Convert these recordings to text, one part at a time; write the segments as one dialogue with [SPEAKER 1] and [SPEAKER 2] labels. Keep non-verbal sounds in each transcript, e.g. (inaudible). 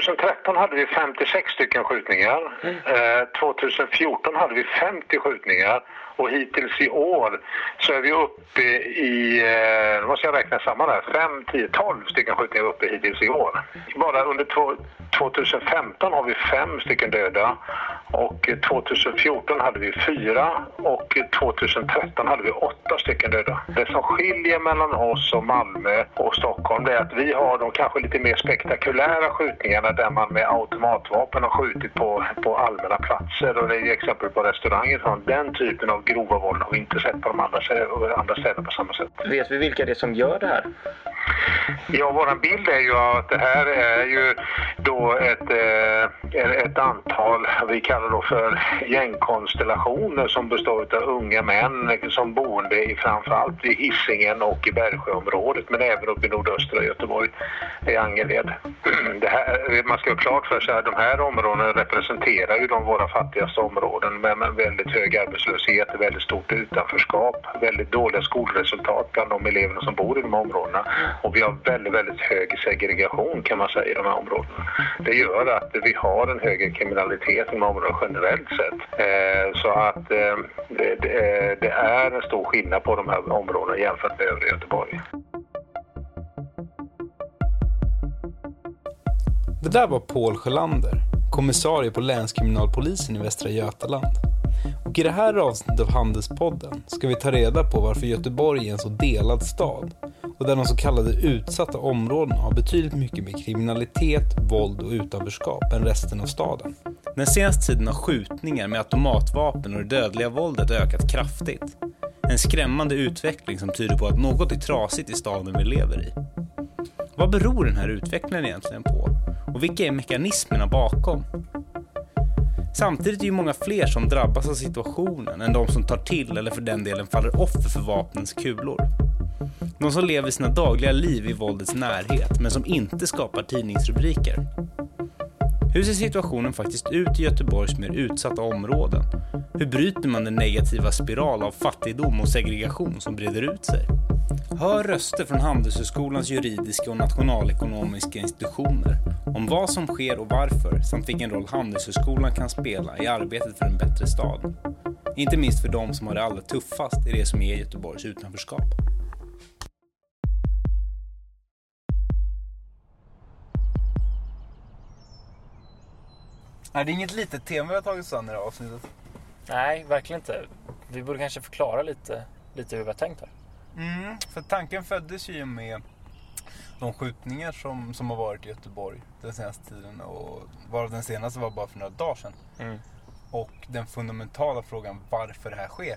[SPEAKER 1] 2013 hade vi 56 stycken skjutningar. Eh, 2014 hade vi 50 skjutningar och hittills i år så är vi uppe i, eh, nu måste jag räkna samman här, 5, 10, 12 stycken skjutningar uppe hittills i år. Bara under två, 2015 har vi fem stycken döda och 2014 hade vi fyra och 2013 hade vi åtta stycken döda. Det som skiljer mellan oss och Malmö och Stockholm det är att vi har de kanske lite mer spektakulära skjutningarna där man med automatvapen har skjutit på, på allmänna platser och det är ju exempel på restauranger. Så Den typen av grova våld har vi inte sett på de andra, andra städerna på samma sätt.
[SPEAKER 2] Vet vi vilka det är som gör det här?
[SPEAKER 1] Ja, vår bild är ju att det här är ju då ett, eh, ett antal, vi kallar det för gängkonstellationer som består av unga män som boende i framförallt i Hisingen och i Bergsjöområdet men även uppe i nordöstra Göteborg, i Angered. (clears throat) Det här, man ska ha klart för sig att de här områdena representerar ju de våra fattigaste områden med väldigt hög arbetslöshet, väldigt stort utanförskap, väldigt dåliga skolresultat bland de eleverna som bor i de här områdena. Och vi har väldigt, väldigt hög segregation kan man säga i de här områdena. Det gör att vi har en högre kriminalitet i de här områdena generellt sett. Eh, så att eh, eh, det, är en stor skillnad på de här områdena jämfört med övriga Göteborg.
[SPEAKER 3] Det där var Paul Sjölander, kommissarie på länskriminalpolisen i Västra Götaland. Och i det här avsnittet av Handelspodden ska vi ta reda på varför Göteborg är en så delad stad och där de så kallade utsatta områdena har betydligt mycket mer kriminalitet, våld och utanförskap än resten av staden. Den senaste tiden har skjutningar med automatvapen och det dödliga våldet ökat kraftigt. En skrämmande utveckling som tyder på att något är trasigt i staden vi lever i. Vad beror den här utvecklingen egentligen på? Och vilka är mekanismerna bakom? Samtidigt är det många fler som drabbas av situationen än de som tar till eller för den delen faller offer för vapnens kulor. De som lever sina dagliga liv i våldets närhet men som inte skapar tidningsrubriker. Hur ser situationen faktiskt ut i Göteborgs mer utsatta områden? Hur bryter man den negativa spiral av fattigdom och segregation som breder ut sig? Hör röster från Handelshögskolans juridiska och nationalekonomiska institutioner om vad som sker och varför samt vilken roll Handelshögskolan kan spela i arbetet för en bättre stad. Inte minst för de som har det allra tuffast i det som är Göteborgs utanförskap. Är det inget litet tema vi har tagit an i det här avsnittet?
[SPEAKER 2] Nej, verkligen inte. Vi borde kanske förklara lite, lite hur vi har tänkt här.
[SPEAKER 3] Mm, för tanken föddes ju med de skjutningar som, som har varit i Göteborg den senaste tiden. Och varav den senaste var bara för några dagar sedan. Mm. Och den fundamentala frågan varför det här sker.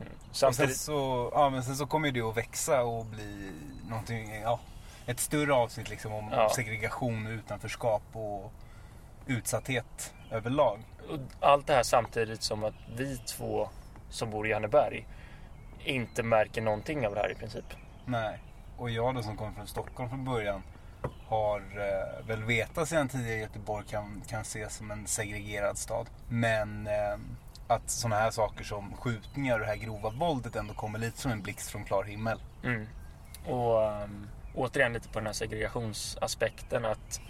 [SPEAKER 3] Mm. Samtidigt... sen, så, ja, men sen så kommer det att växa och bli någonting, ja, ett större avsnitt liksom om ja. segregation och utanförskap och utsatthet överlag.
[SPEAKER 2] Allt det här samtidigt som att vi två som bor i Janneberg inte märker någonting av det här i princip.
[SPEAKER 3] Nej, och jag då som kommer från Stockholm från början har eh, väl vetat sedan tidigare att Göteborg kan, kan ses som en segregerad stad. Men eh, att sådana här saker som skjutningar och det här grova våldet ändå kommer lite som en blixt från klar himmel.
[SPEAKER 2] Mm. Och um, återigen lite på den här segregationsaspekten att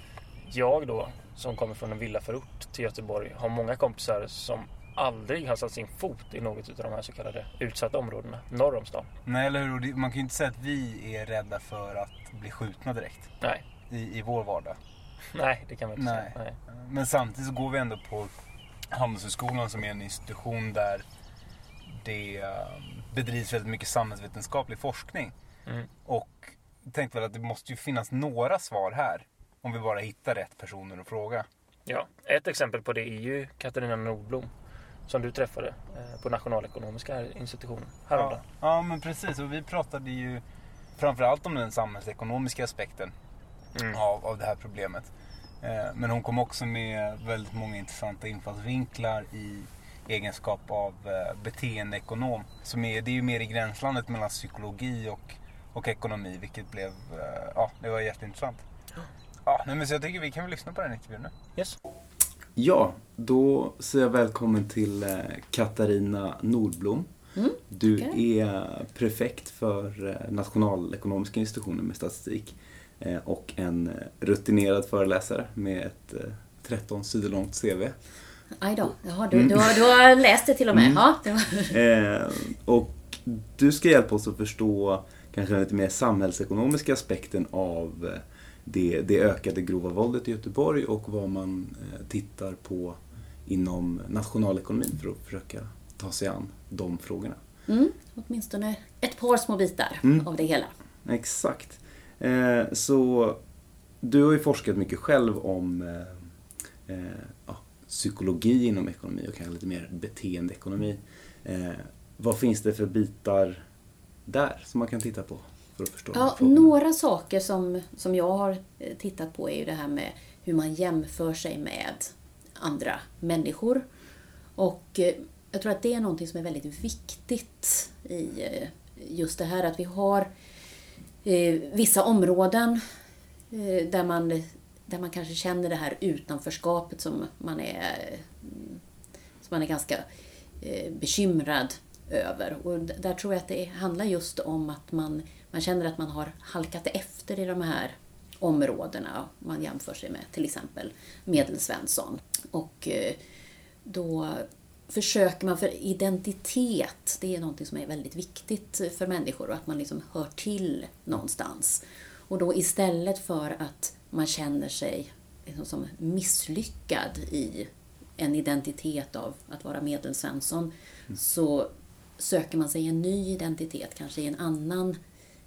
[SPEAKER 2] jag då som kommer från en villaförort till Göteborg har många kompisar som aldrig har satt sin fot i något av de här så kallade utsatta områdena norr om stan.
[SPEAKER 3] Nej, eller hur? Man kan ju inte säga att vi är rädda för att bli skjutna direkt.
[SPEAKER 2] Nej.
[SPEAKER 3] I, i vår vardag.
[SPEAKER 2] Nej, det kan man inte
[SPEAKER 3] Nej. säga. Nej. Men samtidigt så går vi ändå på Handelshögskolan som är en institution där det um, bedrivs väldigt mycket samhällsvetenskaplig forskning. Mm. Och tänkte väl att det måste ju finnas några svar här. Om vi bara hittar rätt personer att fråga.
[SPEAKER 2] Ja, ett exempel på det är ju Katarina Nordblom som du träffade eh, på nationalekonomiska institutionen häromdagen.
[SPEAKER 3] Ja, ja, men precis. Och vi pratade ju framförallt om den samhällsekonomiska aspekten mm. av, av det här problemet. Eh, men hon kom också med väldigt många intressanta infallsvinklar i egenskap av eh, beteendeekonom. Som är, det är ju mer i gränslandet mellan psykologi och, och ekonomi, vilket blev, ja, det var jätteintressant. Ja, men så jag tycker vi kan väl lyssna på den intervjun nu.
[SPEAKER 2] Yes.
[SPEAKER 4] Ja, då säger jag välkommen till eh, Katarina Nordblom. Mm, du okay. är prefekt för eh, Nationalekonomiska institutionen med statistik. eh, och en rutinerad föreläsare med ett 13 sidor långt CV.
[SPEAKER 5] Aj då, Jaha, du, du, har, du har läst det till och med. Mm. Ja, (laughs)
[SPEAKER 4] eh, och du ska hjälpa oss att förstå kanske den lite mer samhällsekonomiska aspekten av det, det ökade grova våldet i Göteborg och vad man tittar på inom nationalekonomin för att försöka ta sig an de frågorna.
[SPEAKER 5] Mm, åtminstone ett par små bitar mm. av det hela.
[SPEAKER 4] Exakt. Eh, så du har ju forskat mycket själv om eh, eh, ja, psykologi inom ekonomi och kanske lite mer beteendeekonomi. Eh, vad finns det för bitar där som man kan titta på? För att förstå
[SPEAKER 5] ja, några saker som, som jag har eh, tittat på är ju det här med hur man jämför sig med andra människor. Och eh, jag tror att det är någonting som är väldigt viktigt i eh, just det här att vi har vissa områden där man, där man kanske känner det här utanförskapet som man är, som man är ganska bekymrad över. Och där tror jag att det handlar just om att man, man känner att man har halkat efter i de här områdena man jämför sig med, till exempel Medelsvensson. Och eh, då försöker man, för identitet, det är någonting som är väldigt viktigt för människor och att man liksom hör till någonstans. Och då istället för att man känner sig liksom som misslyckad i en identitet av att vara Medelsvensson mm. så söker man sig en ny identitet, kanske i, en annan,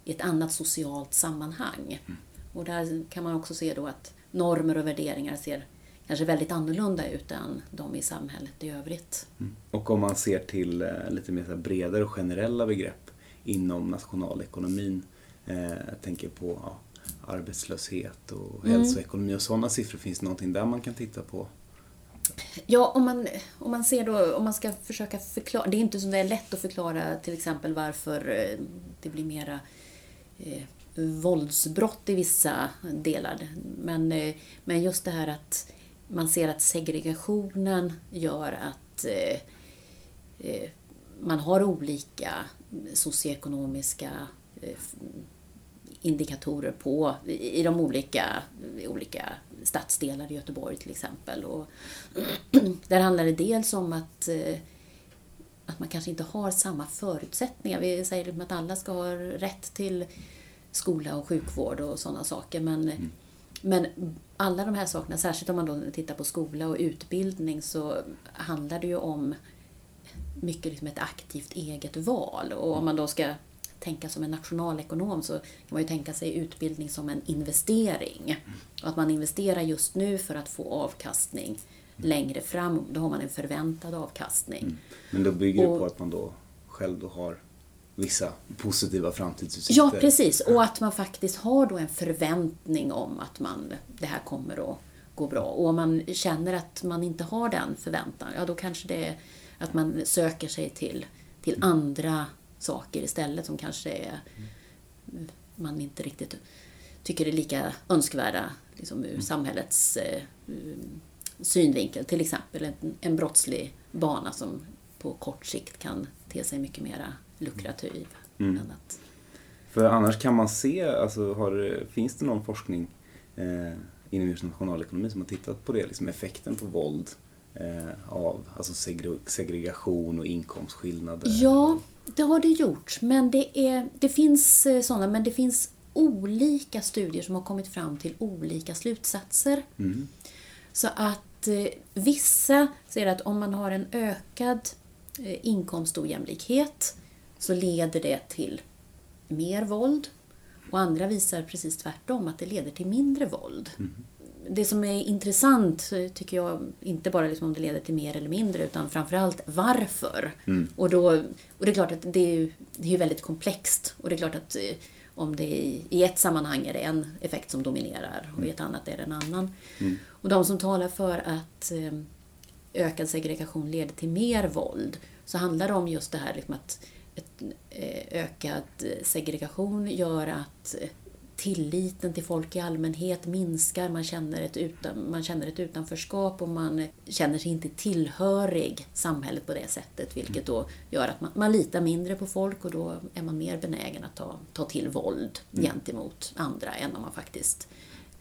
[SPEAKER 5] i ett annat socialt sammanhang. Mm. Och där kan man också se då att normer och värderingar ser kanske väldigt annorlunda ut än de i samhället i övrigt.
[SPEAKER 4] Mm. Och om man ser till eh, lite mer bredare och generella begrepp inom nationalekonomin, eh, tänker på ja, arbetslöshet och mm. hälsoekonomi och sådana siffror, finns det någonting där man kan titta på?
[SPEAKER 5] Ja, om man, om man ser då, om man ska försöka förklara, det är inte så lätt att förklara till exempel varför eh, det blir mera eh, våldsbrott i vissa delar. Men, eh, men just det här att man ser att segregationen gör att eh, eh, man har olika socioekonomiska eh, indikatorer på i de olika, olika stadsdelar i Göteborg till exempel. Och (clears throat) där handlar det dels om att, att man kanske inte har samma förutsättningar. Vi säger liksom att alla ska ha rätt till skola och sjukvård och sådana saker. Men, mm. men alla de här sakerna, särskilt om man då tittar på skola och utbildning, så handlar det ju om mycket liksom ett aktivt eget val. Och om man då ska tänka som en nationalekonom så kan man ju tänka sig utbildning som en investering. Och att man investerar just nu för att få avkastning längre fram. Då har man en förväntad avkastning. Mm.
[SPEAKER 4] Men då bygger det på att man då själv då har vissa positiva framtidsutsikter.
[SPEAKER 5] Ja, precis. Och att man faktiskt har då en förväntning om att man, det här kommer att gå bra. Och om man känner att man inte har den förväntan, ja då kanske det är att man söker sig till, till andra saker istället som kanske är, man inte riktigt tycker är lika önskvärda liksom ur mm. samhällets eh, synvinkel. Till exempel en, en brottslig bana som på kort sikt kan te sig mycket mera lukrativ. Mm. Annat.
[SPEAKER 4] För annars kan man se, alltså, har, finns det någon forskning eh, inom just nationalekonomi som har tittat på det, liksom effekten på våld eh, av alltså segregation och inkomstskillnader?
[SPEAKER 5] Ja, det har det gjort. Men det, är, det finns eh, sådana, men det finns olika studier som har kommit fram till olika slutsatser. Mm. Så att eh, vissa säger att om man har en ökad eh, inkomstojämlikhet så leder det till mer våld. Och andra visar precis tvärtom, att det leder till mindre våld. Mm. Det som är intressant tycker jag, inte bara liksom om det leder till mer eller mindre, utan framförallt varför. Mm. Och, då, och det är klart att det är, det är väldigt komplext. Och det är klart att eh, om det i, i ett sammanhang är det en effekt som dominerar och i ett annat är det en annan. Mm. Och de som talar för att eh, ökad segregation leder till mer våld, så handlar det om just det här liksom att ett, eh, ökad segregation gör att tilliten till folk i allmänhet minskar, man känner, ett utan, man känner ett utanförskap och man känner sig inte tillhörig samhället på det sättet. Vilket då gör att man, man litar mindre på folk och då är man mer benägen att ta, ta till våld mm. gentemot andra än om man faktiskt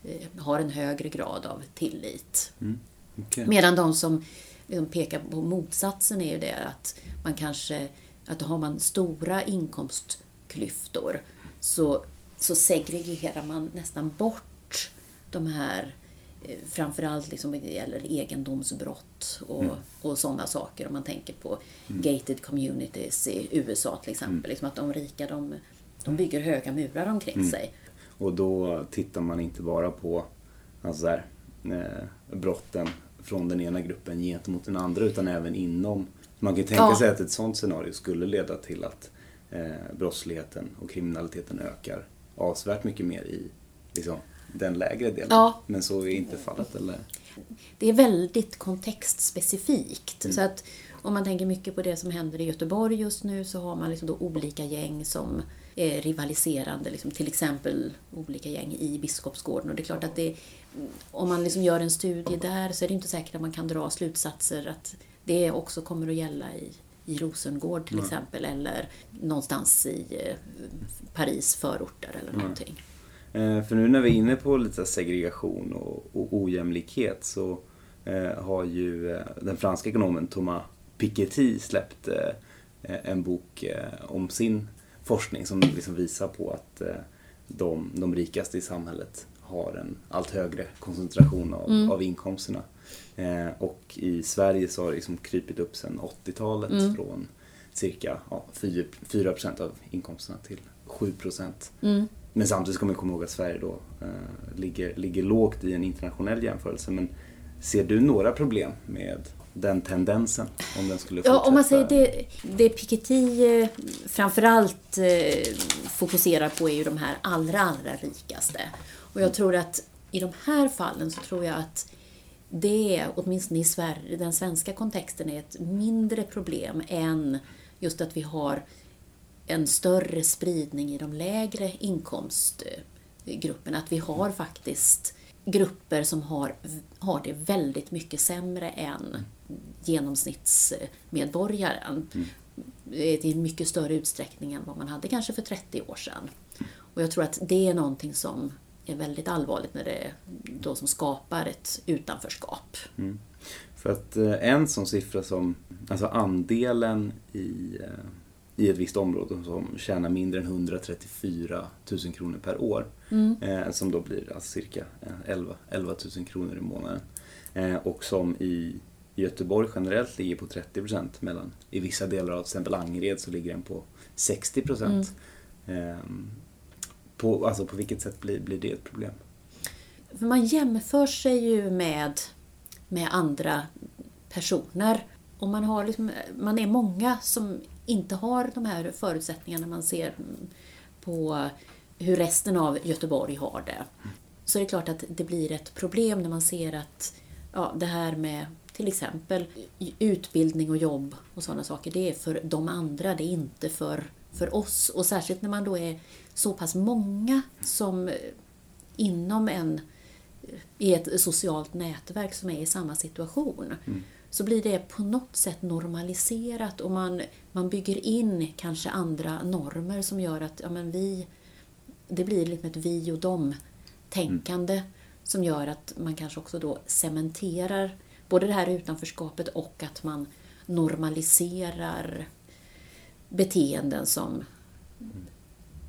[SPEAKER 5] eh, har en högre grad av tillit. Mm. Okay. Medan de som liksom pekar på motsatsen är ju det att man kanske, att har man stora inkomstklyftor så så segregerar man nästan bort de här eh, framförallt liksom det gäller egendomsbrott och, mm. och sådana saker. Om man tänker på mm. gated communities i USA till exempel. Mm. Liksom att de rika de, de bygger höga murar omkring mm. sig.
[SPEAKER 4] Och då tittar man inte bara på alltså där, eh, brotten från den ena gruppen gentemot den andra utan även inom. Man kan ju tänka ja. sig att ett sådant scenario skulle leda till att eh, brottsligheten och kriminaliteten ökar avsevärt mycket mer i liksom, den lägre delen. Ja. Men så är inte fallet, eller?
[SPEAKER 5] Det är väldigt kontextspecifikt. Mm. Så att om man tänker mycket på det som händer i Göteborg just nu så har man liksom då olika gäng som är rivaliserande. Liksom till exempel olika gäng i Biskopsgården. Och det är klart att det, om man liksom gör en studie där så är det inte säkert att man kan dra slutsatser att det också kommer att gälla i i Rosengård till mm. exempel eller någonstans i eh, Paris förorter eller mm. någonting.
[SPEAKER 4] Eh, för nu när vi är inne på lite segregation och, och ojämlikhet så eh, har ju den franska ekonomen Thomas Piketty släppt eh, en bok om sin forskning som liksom visar på att de, de rikaste i samhället har en allt högre koncentration av, mm. av inkomsterna. Eh, och i Sverige så har det liksom krypit upp sedan 80-talet mm. från cirka ja, 4, 4% av inkomsterna till 7%. Mm. Men samtidigt ska man komma ihåg att Sverige då eh, ligger, ligger lågt i en internationell jämförelse. Men ser du några problem med den tendensen? Om den skulle
[SPEAKER 5] fortsätta? Ja, om man säger det, det Piketty eh, framförallt eh, fokuserar på är ju de här allra, allra rikaste. Och jag tror att i de här fallen så tror jag att det, åtminstone i Sverige, den svenska kontexten, är ett mindre problem än just att vi har en större spridning i de lägre inkomstgrupperna. Att vi har faktiskt grupper som har, har det väldigt mycket sämre än genomsnittsmedborgaren. Mm. I mycket större utsträckning än vad man hade kanske för 30 år sedan. Och jag tror att det är någonting som är väldigt allvarligt när det är då som skapar ett utanförskap. Mm.
[SPEAKER 4] För att eh, en sån siffra som, alltså andelen i, eh, i ett visst område som tjänar mindre än 134 000 kronor per år, mm. eh, som då blir alltså cirka 11, 11 000 kronor i månaden. Eh, och som i Göteborg generellt ligger på 30 procent, medan i vissa delar av till exempel Angered så ligger den på 60 procent. Mm. Eh, på, alltså på vilket sätt blir, blir det ett problem?
[SPEAKER 5] För man jämför sig ju med, med andra personer. Och man, har liksom, man är många som inte har de här förutsättningarna man ser på hur resten av Göteborg har det. Så det är klart att det blir ett problem när man ser att ja, det här med till exempel utbildning och jobb och sådana saker, det är för de andra, det är inte för, för oss. Och särskilt när man då är så pass många som inom en i ett socialt nätverk som är i samma situation. Mm. Så blir det på något sätt normaliserat och man, man bygger in kanske andra normer som gör att ja, men vi, det blir liksom ett vi och dem-tänkande mm. som gör att man kanske också då cementerar både det här utanförskapet och att man normaliserar beteenden som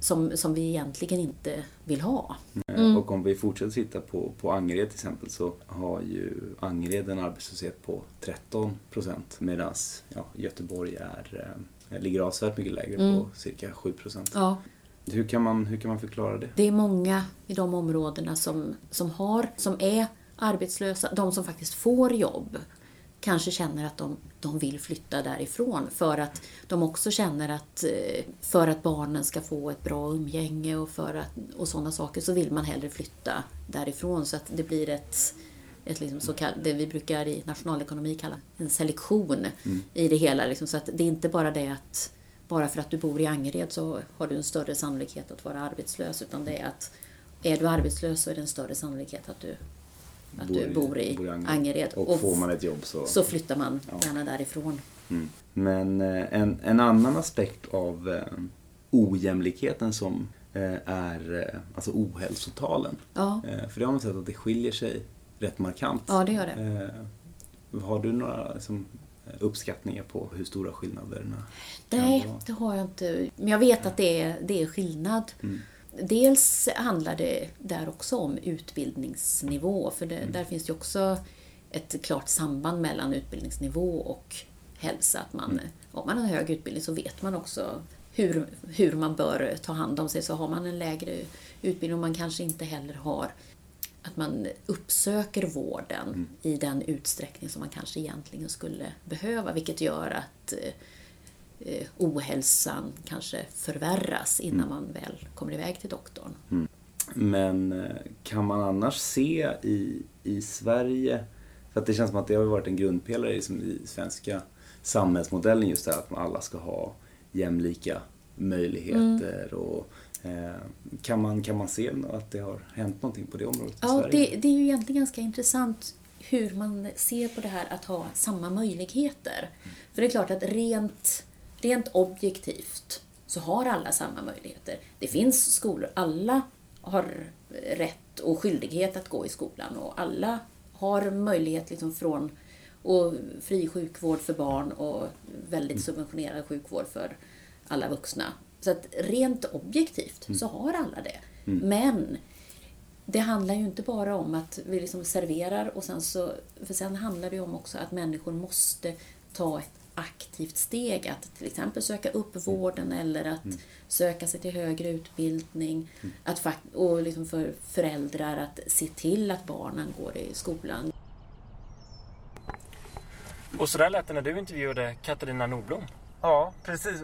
[SPEAKER 5] som, som vi egentligen inte vill ha.
[SPEAKER 4] Mm. Och om vi fortsätter titta på, på Angered till exempel så har ju Angered en arbetslöshet på 13 procent medan ja, Göteborg är, eh, ligger avsevärt mycket lägre mm. på cirka 7 procent. Ja. Hur, kan man, hur kan man förklara det?
[SPEAKER 5] Det är många i de områdena som, som, har, som är arbetslösa, de som faktiskt får jobb kanske känner att de, de vill flytta därifrån för att de också känner att eh, för att barnen ska få ett bra umgänge och, för att, och sådana saker så vill man hellre flytta därifrån så att det blir ett, ett liksom så kall, det vi brukar i nationalekonomi kalla en selektion mm. i det hela. Liksom, så att det är inte bara det att bara för att du bor i Angered så har du en större sannolikhet att vara arbetslös utan det är att är du arbetslös så är det en större sannolikhet att du, att du bor i,
[SPEAKER 4] bor i Angered.
[SPEAKER 5] Angered.
[SPEAKER 4] Och, får man ett jobb så...
[SPEAKER 5] så flyttar man
[SPEAKER 4] Ja.
[SPEAKER 5] gärna därifrån.
[SPEAKER 4] Mm. Men eh, en, en annan aspekt av eh, ojämlikheten som eh, är alltså ohälsotalen.
[SPEAKER 5] Ja,
[SPEAKER 4] Eh, för det har man sett att det skiljer sig rätt markant.
[SPEAKER 5] ja det gör det.
[SPEAKER 4] Har du några liksom, uppskattningar på hur stora skillnaderna
[SPEAKER 5] Nej,
[SPEAKER 4] kan vara?
[SPEAKER 5] det har jag inte. Men jag vet att det är, det är skillnad.
[SPEAKER 4] Mm.
[SPEAKER 5] Dels handlar det där också om utbildningsnivå. För
[SPEAKER 4] Mm.
[SPEAKER 5] det, där finns det också ett klart samband mellan utbildningsnivå och hälsa. Att man,
[SPEAKER 4] Mm.
[SPEAKER 5] Om man har en hög utbildning så vet man också hur, hur man bör ta hand om sig. Så har man en lägre utbildning och man kanske inte heller har att man uppsöker vården
[SPEAKER 4] Mm.
[SPEAKER 5] i den utsträckning som man kanske egentligen skulle behöva. Vilket gör att eh, ohälsan kanske förvärras innan
[SPEAKER 4] Mm.
[SPEAKER 5] man väl kommer iväg till doktorn.
[SPEAKER 4] Men eh, kan man annars se i, i Sverige, för att det känns som att det har varit en grundpelare i, som i svenska samhällsmodellen just det här att man alla ska ha jämlika möjligheter och eh, kan, man, kan man se att det har hänt någonting på det området i
[SPEAKER 5] Ja,
[SPEAKER 4] Sverige?
[SPEAKER 5] det, det är ju egentligen ganska intressant hur man ser på det här att ha samma möjligheter. För det är klart att rent, rent objektivt så har alla samma möjligheter. Det finns skolor, alla har rätt och skyldighet att gå i skolan och alla har möjlighet liksom från och fri sjukvård för barn och väldigt subventionerad sjukvård för alla vuxna. Så att rent objektivt så har alla det. Men det handlar ju inte bara om att vi liksom serverar och sen så... För sen handlar det ju om också att människor måste ta ett aktivt steg att till exempel söka upp vården eller att söka sig till högre utbildning. Att fak- och liksom för föräldrar att se till att barnen går i skolan.
[SPEAKER 2] Och så där lät det när du intervjuade Katarina Nordblom.
[SPEAKER 3] Ja, precis.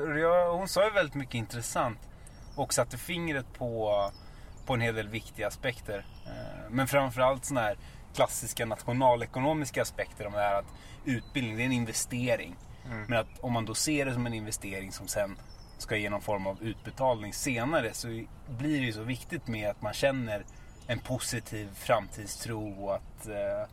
[SPEAKER 3] Hon sa ju väldigt mycket intressant och satte fingret på, på en hel del viktiga aspekter. Eh, Men framförallt sådana här klassiska nationalekonomiska aspekter om det här att utbildning det är en investering. Mm. Men att om man då ser det som en investering som sen ska ge någon form av utbetalning senare så blir det ju så viktigt med att man känner en positiv framtidstro och att, eh,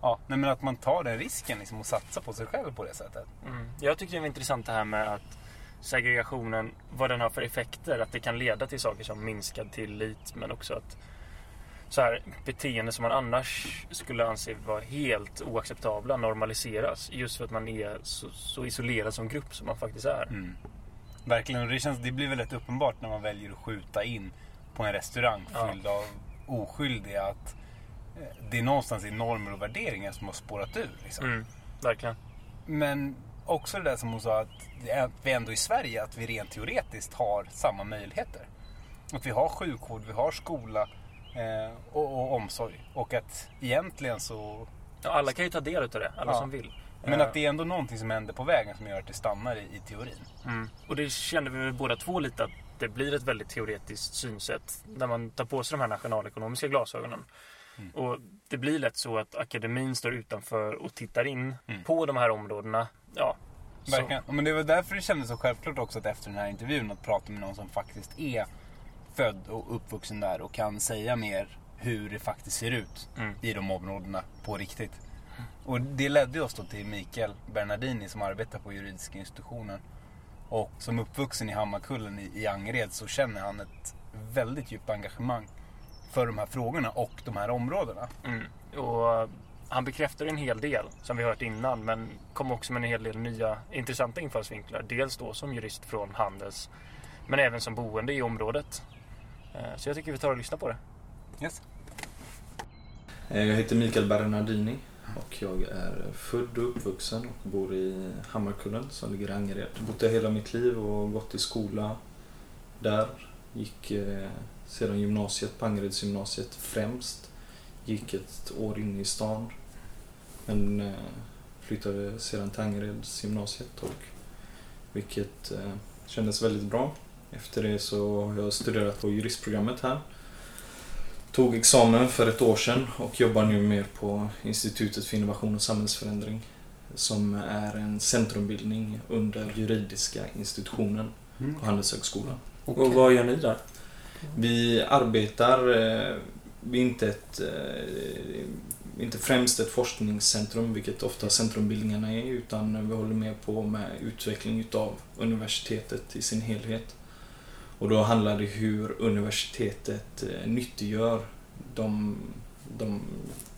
[SPEAKER 3] ja, nej, men att man tar den risken liksom och satsar på sig själv på det sättet.
[SPEAKER 2] Mm. Jag tyckte det var intressant det här med att segregationen, vad den har för effekter. Att det kan leda till saker som minskad tillit men också att så här, beteende som man annars skulle anse vara helt oacceptabla normaliseras. Just för att man är så, så isolerad som grupp som man faktiskt är.
[SPEAKER 3] Mm. Verkligen, och det, känns, det blir väldigt uppenbart när man väljer att skjuta in på en restaurang
[SPEAKER 2] Ja.
[SPEAKER 3] fylld av oskyldiga att eh, det är någonstans i normer och värderingar som har spårat ur. Liksom.
[SPEAKER 2] Mm, verkligen.
[SPEAKER 3] Men också det där som hon sa att att vi ändå i Sverige, att vi rent teoretiskt har samma möjligheter. Att vi har sjukvård, vi har skola och, och omsorg. Och att egentligen så...
[SPEAKER 2] Ja, alla kan ju ta del av det, alla
[SPEAKER 3] Ja.
[SPEAKER 2] som vill.
[SPEAKER 3] Men
[SPEAKER 2] Eh,
[SPEAKER 3] att det är ändå någonting som händer på vägen som gör att det stannar i, i teorin.
[SPEAKER 2] Mm. Och det kände vi väl båda två lite att det blir ett väldigt teoretiskt synsätt när man tar på sig de här nationalekonomiska glasögonen.
[SPEAKER 3] Mm.
[SPEAKER 2] Och det blir lätt så att akademin står utanför och tittar in
[SPEAKER 3] Mm.
[SPEAKER 2] på de här områdena. Ja, så-
[SPEAKER 3] Verkligen. Men det var därför det kändes så självklart också att efter den här intervjun att prata med någon som faktiskt är född och uppvuxen där och kan säga mer hur det faktiskt ser ut
[SPEAKER 2] Mm.
[SPEAKER 3] i de områdena på riktigt. Och det ledde oss då till Mikael Bernardini som arbetar på juridiska institutionen. Och som uppvuxen i Hammarkullen i, i Angered så känner han ett väldigt djupt engagemang för de här frågorna och de här områdena.
[SPEAKER 2] Mm. Och eh, han bekräftar en hel del som vi hört innan men kom också med en hel del nya intressanta infallsvinklar. Dels då som jurist från Handels men även som boende i området. Eh, Så jag tycker vi tar och lyssnar på det.
[SPEAKER 3] Yes.
[SPEAKER 6] Eh, Jag heter Mikael Bernardini och jag är född och uppvuxen och bor i Hammarkullen som ligger i Angered. Bott där hela mitt liv och gått i skola där. Gick eh, sedan gymnasiet på Angeredsgymnasiet främst. Gick ett år inne i stan. Men flyttade sedan till Angeredsgymnasiet och vilket kändes väldigt bra. Efter det så har jag studerat på juristprogrammet här. Tog examen för ett år sedan och jobbar nu mer på Institutet för innovation och samhällsförändring som är en centrumbildning under juridiska institutionen på Handelshögskolan.
[SPEAKER 7] Och vad gör ni där?
[SPEAKER 6] Vi arbetar, eh, vi är inte, ett, eh, inte främst ett forskningscentrum, vilket ofta centrumbildningarna är, utan vi håller mer på med utveckling utav universitetet i sin helhet. Och då handlar det hur universitetet eh, nyttiggör de, de,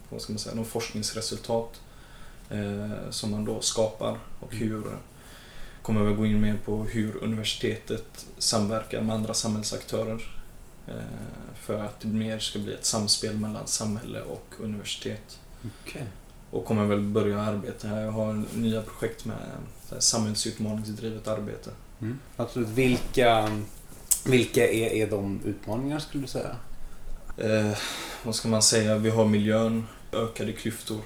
[SPEAKER 6] vad ska man säga, de forskningsresultat eh, som man då skapar och hur kommer vi gå in mer på hur universitetet samverkar med andra samhällsaktörer eh, för att det mer ska bli ett samspel mellan samhälle och universitet.
[SPEAKER 4] Okay.
[SPEAKER 6] Och kommer väl börja arbeta här. Jag har nya projekt med samhällsutmaningsdrivet arbete.
[SPEAKER 4] Mm. Absolut. Vilka, vilka är, är de utmaningar skulle du säga?
[SPEAKER 6] Eh, vad ska man säga? Vi har miljön, ökade klyftor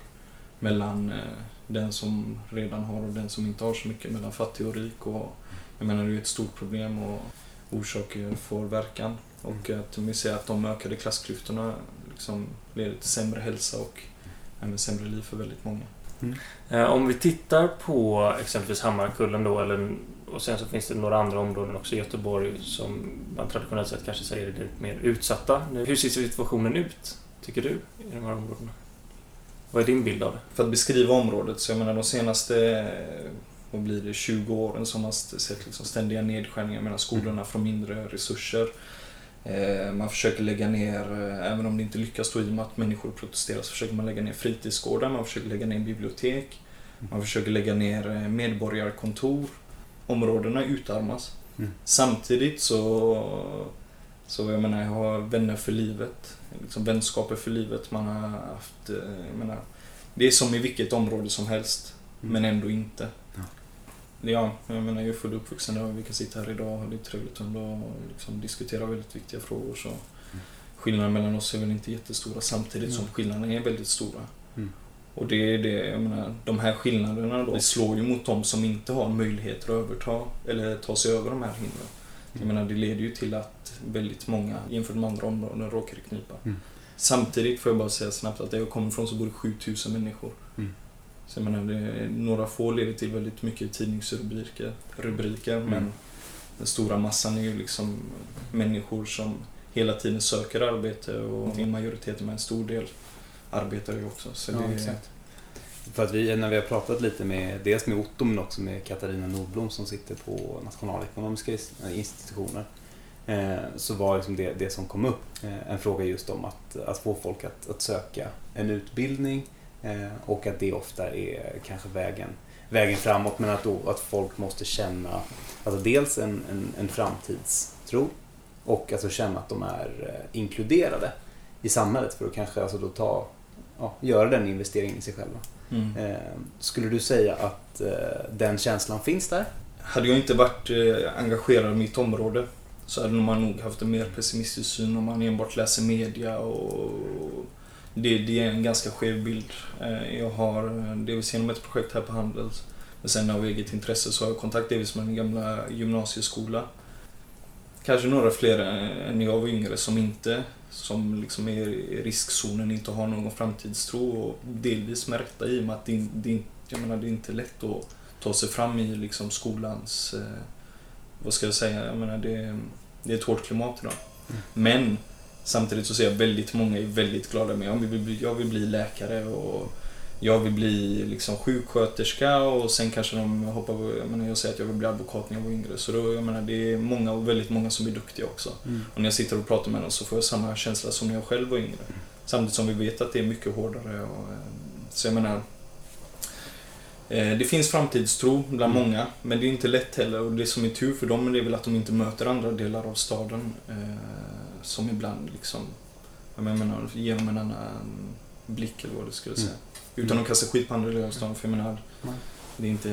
[SPEAKER 6] mellan eh, den som redan har och den som inte har så mycket, mellan fattig och rik. Och, jag menar, det är ett stort problem och orsaker får verkan. Och att vi ser att de ökade klassklyftorna liksom leder till sämre hälsa och även sämre liv för väldigt många.
[SPEAKER 2] Mm. Eh, om vi tittar på exempelvis Hammarkullen då, eller, och sen så finns det några andra områden också i Göteborg som man traditionellt sett kanske säger är lite mer utsatta. Hur ser situationen ut, tycker du, i de här områdena? Vad är din bild av det?
[SPEAKER 6] För att beskriva området, så jag menar de senaste vad blir det, 20 åren som man sett liksom ständiga nedskärningar mellan skolorna får från mindre resurser. Eh, man försöker lägga ner, eh, även om det inte lyckas då i och med att människor protesterar, så försöker man lägga ner fritidsgårdar, man försöker lägga ner bibliotek, man försöker lägga ner eh, medborgarkontor. Områdena utarmas. Mm. Samtidigt så, så jag menar, jag har vänner för livet. Liksom vänskaper för livet. Man har haft, jag menar, det är som i vilket område som helst, mm. men ändå inte. Ja, jag menar jag är född och uppvuxen där vi kan sitta här idag och ha det trevligt och liksom diskutera väldigt viktiga frågor. Så mm. Skillnaden mellan oss är väl inte jättestora samtidigt mm. som skillnaderna är väldigt stora. Och det är det, jag menar, de här skillnaderna då, det slår ju mot de som inte har möjlighet att överta eller ta sig över de här hindren. Jag menar, det leder ju till att väldigt många jämfört med andra områden råkar i knipa. Mm. Samtidigt får jag bara säga snabbt att där jag kommer ifrån så bor det 7000 människor. Mm. Så jag menar, det, några få leder till väldigt mycket tidningsrubriker, rubriker, mm. men den stora massan är ju liksom människor som hela tiden söker arbete och mm. majoriteten med en stor del arbetar ju också. Så
[SPEAKER 4] ja,
[SPEAKER 6] det,
[SPEAKER 4] exakt. För att vi, när vi har pratat lite med, dels med Otto men också med Katarina Nordblom som sitter på nationalekonomiska institutioner. Eh, så var liksom det, det som kom upp eh, en fråga just om att, att få folk att, att söka en utbildning Eh, och att det ofta är kanske vägen, vägen framåt men att, då, att folk måste känna alltså dels en, en, en framtidstro och alltså känna att de är eh, inkluderade i samhället för att kanske alltså då ta, ja, göra den investeringen i sig själva. Mm. Eh, skulle du säga att den känslan finns där?
[SPEAKER 6] Hade jag inte varit engagerad i mitt område så hade man nog haft en mer pessimistisk syn om man enbart läser media och det, det är en ganska skev bild. Eh, jag har delvis genom ett projekt här på Handels, men sen av eget intresse så har jag kontakt delvis med min gamla gymnasieskola. Kanske några fler än jag var yngre som inte, som liksom är i riskzonen, inte har någon framtidstro och delvis med rätta i och med att det, det, jag menar, det är inte lätt att ta sig fram i liksom skolans, eh, vad ska jag säga, jag menar det, det är ett hårt klimat idag. Mm. Men Samtidigt så ser jag väldigt många är väldigt glada med jag vill jag vill bli läkare och jag vill bli liksom sjuksköterska och sen kanske de hoppar på, jag, menar, jag säger att jag vill bli advokat när jag var yngre. Så då, jag menar, det är många och väldigt många som är duktiga också. Mm. Och när jag sitter och pratar med dem så får jag samma känsla som när jag själv var yngre. Mm. Samtidigt som vi vet att det är mycket hårdare. Och, eh, så jag menar, eh, det finns framtidstro bland mm. många, men det är inte lätt heller. Och det som är tur för dem är väl att de inte möter andra delar av staden. Eh, som ibland liksom, jag menar, ger dem en annan blick eller vad du skulle säga. Mm. Utan att kasta skit på andra stan, för jag menar, mm. det är inte,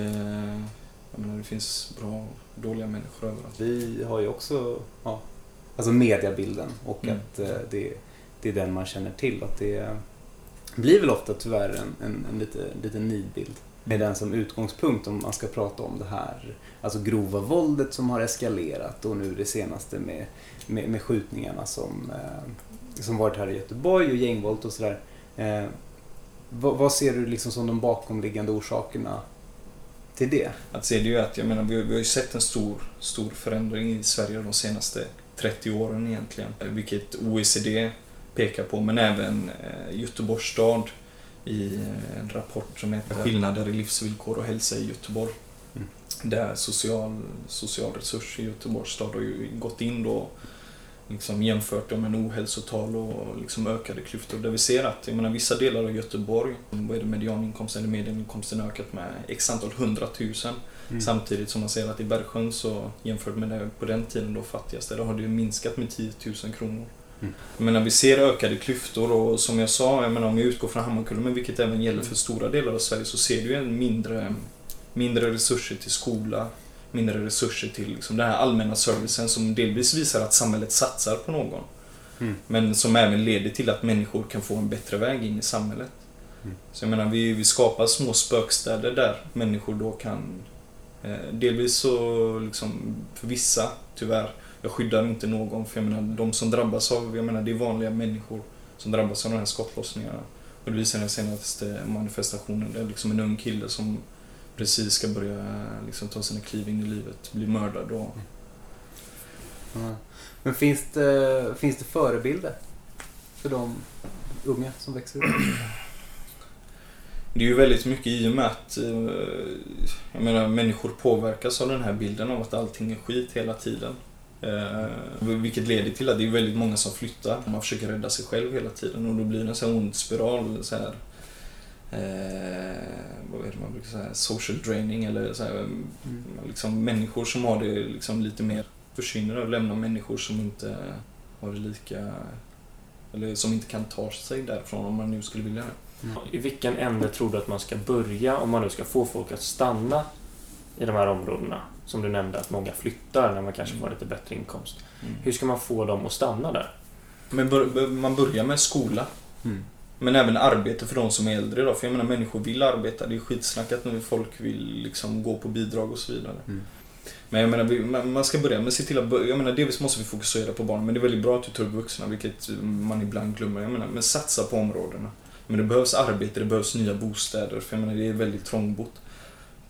[SPEAKER 6] jag menar, det finns bra och dåliga människor överallt.
[SPEAKER 4] Vi har ju också, ja, alltså mediabilden och mm. att eh, det, det är den man känner till. Att det blir väl ofta tyvärr en, en, en lite, lite nidbild med den som utgångspunkt om man ska prata om det här alltså grova våldet som har eskalerat och nu det senaste med, med, med skjutningarna som, eh, som varit här i Göteborg och gängvåld och sådär. Eh, vad, ser du liksom som de bakomliggande orsakerna till det?
[SPEAKER 6] Att se det är ju att, jag menar, vi har, vi har ju sett en stor, stor förändring i Sverige de senaste 30 åren egentligen. Vilket OECD pekar på, men även eh, Göteborgs stad i eh, en rapport som heter Skillnader i livsvillkor och hälsa i Göteborg.
[SPEAKER 4] Mm.
[SPEAKER 6] Där social, social resurs i Göteborgs stad har ju gått in då liksom jämfört med ohälsotal och liksom ökade klyftor. Där vi ser att jag menar, vissa delar av Göteborg, vad är det medianinkomsten eller medelinkomsten ökat med x antal hundratusen.
[SPEAKER 4] Mm.
[SPEAKER 6] Samtidigt som man ser att i Bergsjön så jämfört med det på den tiden då fattigaste, då har det minskat med 10 000 kronor.
[SPEAKER 4] Mm.
[SPEAKER 6] Jag menar, vi ser ökade klyftor och som jag sa, jag menar, om jag utgår från Hammarkullen, vilket även gäller för stora delar av Sverige, så ser du en mindre, mindre resurser till skola, mindre resurser till liksom, den här allmänna servicen som delvis visar att samhället satsar på någon.
[SPEAKER 4] Mm.
[SPEAKER 6] Men som även leder till att människor kan få en bättre väg in i samhället.
[SPEAKER 4] Mm.
[SPEAKER 6] Så jag menar, vi, vi skapar små spökstäder där människor då kan... Eh, delvis så, liksom, för vissa, tyvärr, jag skyddar inte någon för jag menar, de som drabbas av, jag menar, det är vanliga människor som drabbas av de här skottlossningarna. Och det visar den senaste manifestationen, det är liksom en ung kille som precis ska börja liksom, ta sina kliv in i livet, bli mördad och...
[SPEAKER 3] Ja. Men finns det, finns det förebilder för de unga som växer upp?
[SPEAKER 6] Det är ju väldigt mycket i och med att eh, jag menar, människor påverkas av den här bilden av att allting är skit hela tiden. Eh, vilket leder till att det är väldigt många som flyttar. Man försöker rädda sig själv hela tiden och då blir det en sån ond spiral. Så här, eh, vad är det man brukar säga? Social draining eller så här, liksom, människor som har det liksom lite mer försvinner och lämnar människor som inte har det lika eller som inte kan ta sig därifrån om man nu skulle vilja det.
[SPEAKER 2] I vilken ände tror du att man ska börja om man nu ska få folk att stanna i de här områdena? Som du nämnde att många flyttar när man kanske får lite bättre inkomst. Hur ska man få dem att stanna där?
[SPEAKER 6] Men man börjar med skola.
[SPEAKER 3] Mm.
[SPEAKER 6] Men även arbete för de som är äldre idag. För jag menar människor vill arbeta. Det är skitsnackat när folk vill liksom gå på bidrag och så vidare.
[SPEAKER 3] Mm.
[SPEAKER 6] Men jag menar, man ska börja med att se till att börja. Jag menar, delvis måste vi fokusera på barnen. Men det är väldigt bra att du tar upp vuxna, vilket man ibland glömmer. Jag menar, men satsa på områdena. Men det behövs arbete, det behövs nya bostäder. För jag menar, det är väldigt trångbott.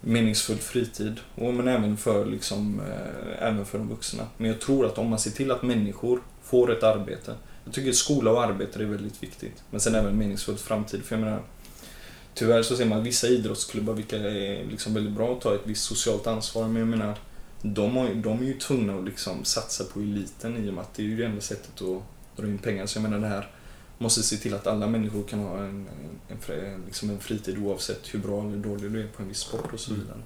[SPEAKER 6] Meningsfull fritid. Och, men även för, liksom, eh, även för de vuxna. Men jag tror att om man ser till att människor får ett arbete. Jag tycker skola och arbete är väldigt viktigt. Men sen även meningsfull framtid. För jag menar, tyvärr så ser man vissa idrottsklubbar, vilka är liksom väldigt bra att ta ett visst socialt ansvar. Men jag menar, de, har, de är ju tvungna att liksom satsa på eliten i och med att det är ju det enda sättet att dra in pengar. Så jag menar det här måste se till att alla människor kan ha en, en, fri- liksom en fritid oavsett hur bra eller dålig du är på en viss sport och så vidare.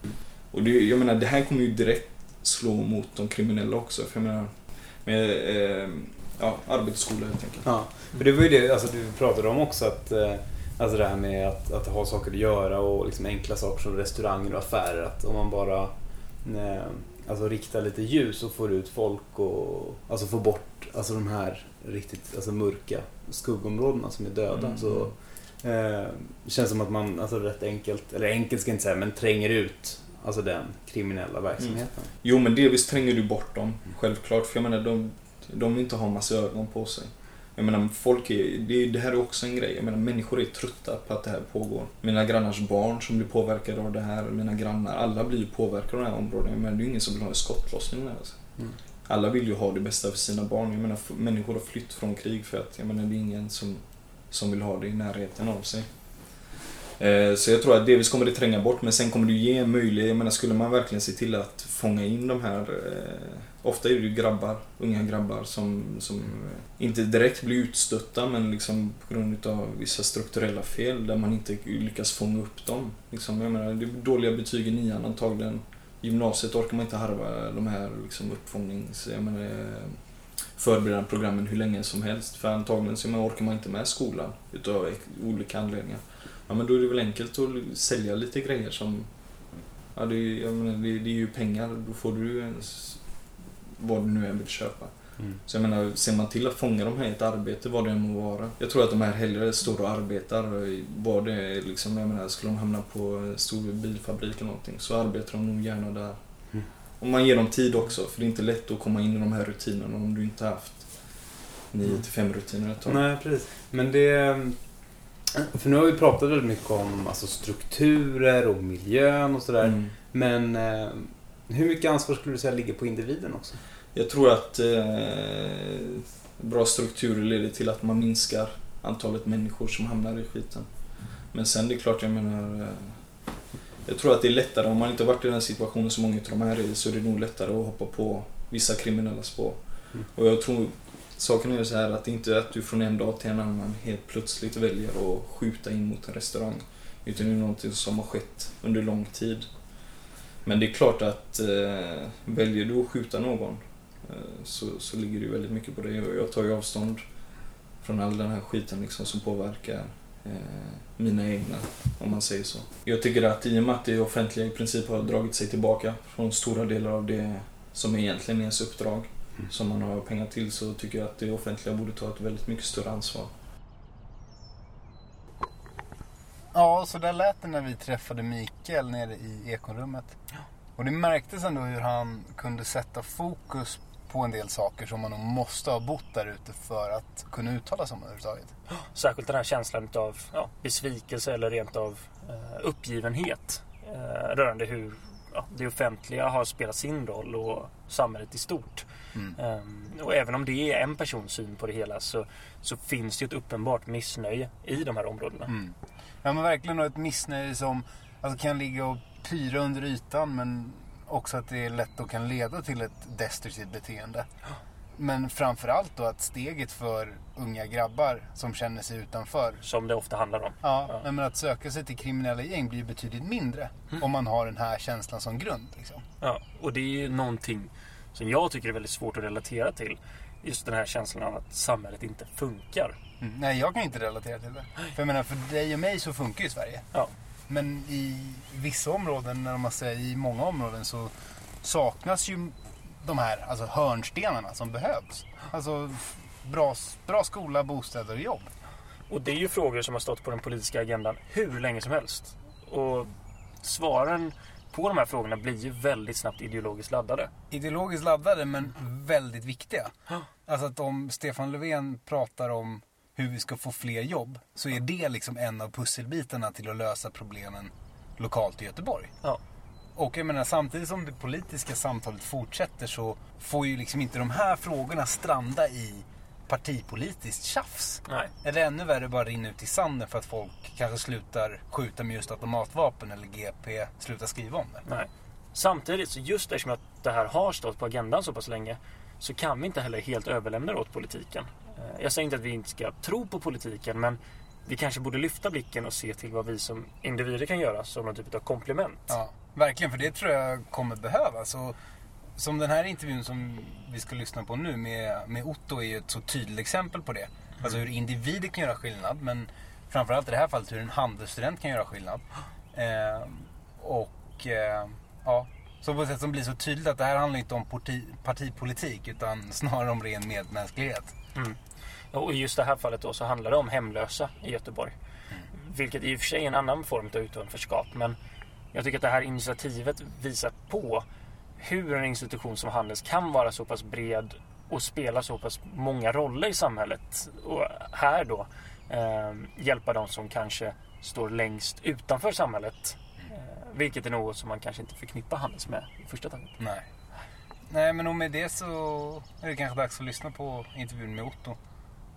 [SPEAKER 6] Och det, jag menar, det här kommer ju direkt slå mot de kriminella också. För jag menar, med, eh, ja, arbetsskola helt enkelt.
[SPEAKER 3] Ja, för det var ju det alltså, du pratade om också. att eh, Alltså det här med att, att ha saker att göra och liksom enkla saker som restauranger och affärer. Att om man bara eh, alltså riktar lite ljus och får ut folk och alltså får bort alltså de här riktigt alltså mörka skuggområdena som är döda.
[SPEAKER 6] Mm.
[SPEAKER 3] Så eh, det känns som att man alltså rätt enkelt, eller enkelt ska jag inte säga, men tränger ut alltså den kriminella verksamheten.
[SPEAKER 6] Jo, men delvis tränger du bort dem, självklart. För jag menar, de, de vill inte ha massa ögon på sig. Jag menar, folk är, det, det här är också en grej. Jag menar, människor är trötta på att det här pågår. Mina grannars barn som blir påverkade av det här, mina grannar, alla blir påverkade av det här området. Menar, det är ingen som vill ha en skottlossning där. Alltså.
[SPEAKER 3] Mm.
[SPEAKER 6] Alla vill ju ha det bästa för sina barn. Jag menar, människor har flytt från krig för att jag menar, det är ingen som, som vill ha det i närheten av sig. Eh, så jag tror att delvis kommer det tränga bort men sen kommer det ge en möjlighet. Jag menar skulle man verkligen se till att fånga in de här eh, Ofta är det ju grabbar, unga grabbar som, som eh, inte direkt blir utstötta men liksom på grund av vissa strukturella fel där man inte lyckas fånga upp dem. Liksom, jag menar, det är dåliga betyg i nian antagligen. Gymnasiet orkar man inte harva de här liksom, uppfångnings... Jag menar, förberedande programmen hur länge som helst. För antagligen så orkar man inte med skolan utav olika anledningar. Ja men då är det väl enkelt att sälja lite grejer som... Ja det är, jag menar, det, det är ju pengar, då får du ens vad du nu än vill köpa.
[SPEAKER 3] Mm.
[SPEAKER 6] Så jag menar, ser man till att fånga de här i ett arbete, vad det än må vara. Jag tror att de här hellre står och arbetar, i- vad det är liksom, jag menar, skulle de hamna på en stor bilfabrik eller någonting så arbetar de nog gärna där.
[SPEAKER 3] Mm.
[SPEAKER 6] Om man ger dem tid också, för det är inte lätt att komma in i de här rutinerna om du inte haft 9 till 5 rutiner ett tag.
[SPEAKER 3] Nej, precis. Men det... För nu har vi pratat väldigt mycket om alltså, strukturer och miljön och sådär.
[SPEAKER 6] Mm.
[SPEAKER 3] Men eh, hur mycket ansvar skulle du säga ligger på individen också?
[SPEAKER 6] Jag tror att eh, bra strukturer leder till att man minskar antalet människor som hamnar i skiten. Men sen det är klart, jag menar... Eh, jag tror att det är lättare, om man inte har varit i den situationen som många av de här är så är det nog lättare att hoppa på vissa kriminella spår.
[SPEAKER 4] Mm.
[SPEAKER 6] Och jag tror, saken är ju så här att det inte är att du från en dag till en annan helt plötsligt väljer att skjuta in mot en restaurang. Utan det är någonting som har skett under lång tid. Men det är klart att eh, väljer du att skjuta någon eh, så, så ligger det ju väldigt mycket på dig. Och jag tar ju avstånd från all den här skiten liksom som påverkar eh, mina egna, om man säger så. Jag tycker att i och med att det offentliga i princip har dragit sig tillbaka från stora delar av det som egentligen är ens uppdrag, som man har pengar till, så tycker jag att det offentliga borde ta ett väldigt mycket större ansvar.
[SPEAKER 3] Ja, så där lät det när vi träffade Mikael nere i ekonrummet. Och det märktes ändå hur han kunde sätta fokus på en del saker som man nog måste ha bott där ute för att kunna uttala sig om överhuvudtaget.
[SPEAKER 2] Särskilt den här känslan av ja, besvikelse eller rent av eh, uppgivenhet eh, rörande hur ja, det offentliga har spelat sin roll och samhället i stort.
[SPEAKER 3] Mm.
[SPEAKER 2] Ehm, och även om det är en persons syn på det hela så, så finns det ett uppenbart missnöje i de här områdena.
[SPEAKER 3] Mm. Ja men verkligen och ett missnöje som alltså, kan ligga och pyra under ytan men också att det är lätt och kan leda till ett destruktivt beteende. Men framförallt då att steget för unga grabbar som känner sig utanför
[SPEAKER 2] Som det ofta handlar om.
[SPEAKER 3] Ja,
[SPEAKER 2] Ja.
[SPEAKER 3] men att söka sig till kriminella gäng blir betydligt mindre om man har den här känslan som grund. Liksom.
[SPEAKER 2] Ja, och det är ju någonting som jag tycker är väldigt svårt att relatera till. Just den här känslan av att samhället inte funkar.
[SPEAKER 3] Mm. Nej, jag kan inte relatera till det. För jag menar, för dig och mig så funkar ju Sverige.
[SPEAKER 2] Ja.
[SPEAKER 3] Men i vissa områden, när man säger i många områden så saknas ju de här alltså hörnstenarna som behövs. Alltså bra, bra skola, bostäder och jobb.
[SPEAKER 2] Och det är ju frågor som har stått på den politiska agendan hur länge som helst. Och svaren på de här frågorna blir ju väldigt snabbt ideologiskt laddade.
[SPEAKER 3] Ideologiskt laddade men väldigt viktiga. Alltså att om Stefan Löfven pratar om hur vi ska få fler jobb så är det liksom en av pusselbitarna till att lösa problemen lokalt i Göteborg.
[SPEAKER 2] Ja.
[SPEAKER 3] Och jag menar samtidigt som det politiska samtalet fortsätter så får ju liksom inte de här frågorna stranda i partipolitiskt tjafs.
[SPEAKER 2] Nej.
[SPEAKER 3] Eller ännu värre bara rinna ut i sanden för att folk kanske slutar skjuta med just automatvapen eller GP slutar skriva om det.
[SPEAKER 2] Nej. Samtidigt, så just eftersom att det här har stått på agendan så pass länge så kan vi inte heller helt överlämna det åt politiken. Eh, Jag säger inte att vi inte ska tro på politiken men vi kanske borde lyfta blicken och se till vad vi som individer kan göra som någon typ av komplement.
[SPEAKER 3] Ja, verkligen. För det tror jag kommer behövas. Och som den här intervjun som vi ska lyssna på nu med, med Otto är ju ett så tydligt exempel på det. Alltså hur individer kan göra skillnad. Men framförallt i det här fallet hur en handelsstudent kan göra skillnad. Eh, och eh, ja, så på ett sätt som blir så tydligt att det här handlar inte om parti, partipolitik utan snarare om ren medmänsklighet.
[SPEAKER 2] Och i just det här fallet då så handlar det om hemlösa i Göteborg. Vilket i och för sig är en annan form av utanförskap. Men jag tycker att det här initiativet visar på hur en institution som Handels kan vara så pass bred och spela så pass många roller i samhället. Och här då eh, hjälpa de som kanske står längst utanför samhället. Eh, vilket är något som man kanske inte förknippar Handels med i första taget.
[SPEAKER 3] Nej. Nej, men och med det så är det kanske dags att lyssna på intervjun med Otto.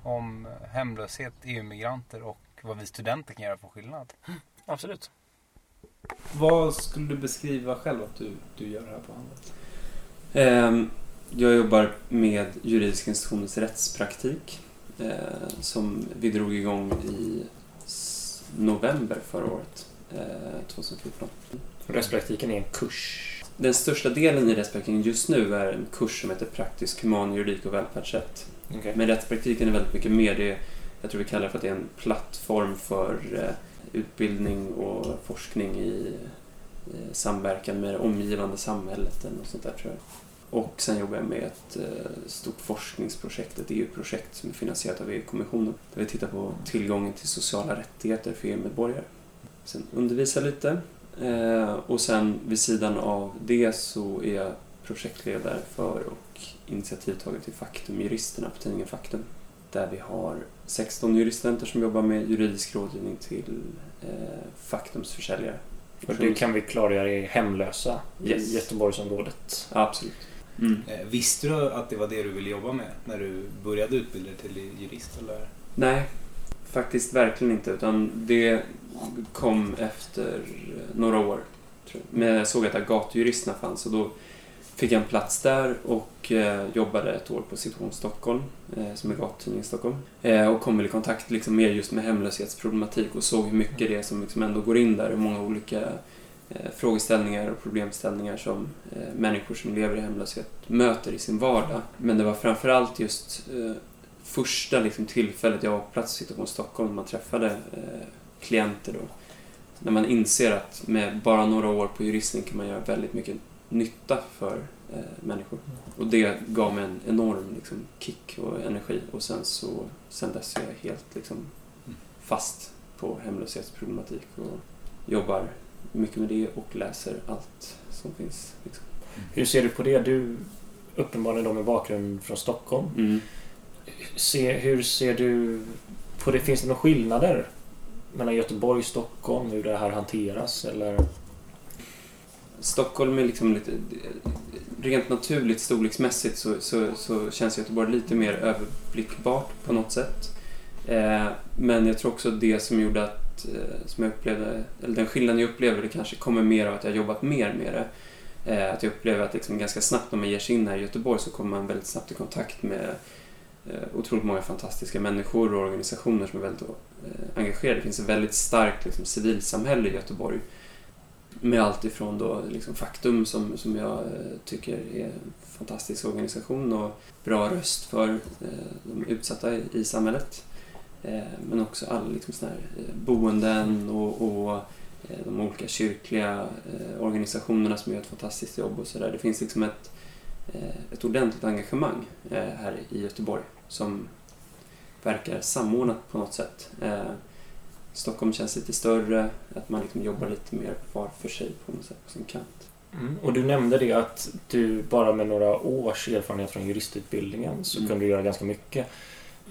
[SPEAKER 3] Om hemlöshet, EU-migranter och vad vi studenter kan göra för skillnad.
[SPEAKER 2] Absolut.
[SPEAKER 4] Vad skulle du beskriva själv att du, du gör här på Handels?
[SPEAKER 8] Ehm, Jag jobbar med juridiska institutionens rättspraktik eh, som vi drog igång i november förra året, eh, 2014.
[SPEAKER 2] Rättspraktiken är en kurs.
[SPEAKER 8] Den största delen i rättspraktiken just nu är en kurs som heter Praktisk human juridik och välfärdsrätt.
[SPEAKER 2] Okay.
[SPEAKER 8] Men rättspraktiken är väldigt mycket mer. Det är, jag tror vi kallar det för att det är en plattform för eh, utbildning och forskning i samverkan med det omgivande samhället eller något sånt där tror jag. Och sen jobbar jag med ett eh, stort forskningsprojekt, ett EU-projekt som är finansierat av EU-kommissionen. Där vi tittar på tillgången till sociala rättigheter för EU-medborgare. Sen undervisar lite. Eh, och sen vid sidan av det så är jag projektledare för och initiativtagare till Faktum-juristerna på tidningen Faktum. Där vi har 16 juriststudenter som jobbar med juridisk rådgivning till eh, Faktums försäljare.
[SPEAKER 2] Och det kan vi klargöra är hemlösa
[SPEAKER 8] Yes.
[SPEAKER 2] i Göteborgsområdet.
[SPEAKER 8] Ja, absolut. Mm.
[SPEAKER 4] Eh, Visste du att det var det du ville jobba med när du började utbilda dig till jurist? Eller?
[SPEAKER 8] Nej, faktiskt verkligen inte. Utan det kom efter några år. Tror jag. Men jag såg att gatujuristerna fanns och då fick jag en plats där och eh, jobbade ett år på Situation Stockholm, eh, som är gatutidning i Stockholm. Eh, och kom väl i kontakt liksom mer just med hemlöshetsproblematik och såg hur mycket det är som liksom ändå går in där. Hur många olika eh, frågeställningar och problemställningar som eh, människor som lever i hemlöshet möter i sin vardag. Men det var framförallt just eh, första liksom, tillfället jag var på plats i Situation Stockholm, man träffade eh, klienter då. När man inser att med bara några år på juristen kan man göra väldigt mycket nytta för eh, människor. Och det gav mig en enorm liksom, kick och energi och sen så sen dess är jag helt liksom, fast på hemlöshetsproblematik och jobbar mycket med det och läser allt som finns. Liksom.
[SPEAKER 2] Hur ser du på det? Du uppenbarligen då med bakgrund från Stockholm.
[SPEAKER 8] Mm.
[SPEAKER 2] Se, hur ser du på det? Finns det några skillnader mellan Göteborg och Stockholm? Hur det här hanteras? Eller?
[SPEAKER 8] Stockholm är liksom lite... Rent naturligt storleksmässigt så, så, så känns Göteborg lite mer överblickbart på något sätt. Eh, men jag tror också det som gjorde att, eh, som jag upplevde, eller den skillnaden jag upplever det kanske kommer mer av att jag har jobbat mer med det. Eh, att jag upplever att liksom ganska snabbt när man ger sig in här i Göteborg så kommer man väldigt snabbt i kontakt med eh, otroligt många fantastiska människor och organisationer som är väldigt eh, engagerade. Det finns ett väldigt starkt liksom, civilsamhälle i Göteborg med allt ifrån då liksom Faktum som, som jag eh, tycker är en fantastisk organisation och bra röst för eh, de utsatta i, i samhället. Eh, men också alla liksom såna här, eh, boenden och, och eh, de olika kyrkliga eh, organisationerna som gör ett fantastiskt jobb och sådär. Det finns liksom ett, ett ordentligt engagemang här i Göteborg som verkar samordnat på något sätt. Stockholm känns lite större, att man liksom jobbar lite mer var för sig på något sätt på sin kant.
[SPEAKER 2] Mm. Och du nämnde det att du bara med några års erfarenhet från juristutbildningen så
[SPEAKER 8] Mm.
[SPEAKER 2] kunde du göra ganska mycket.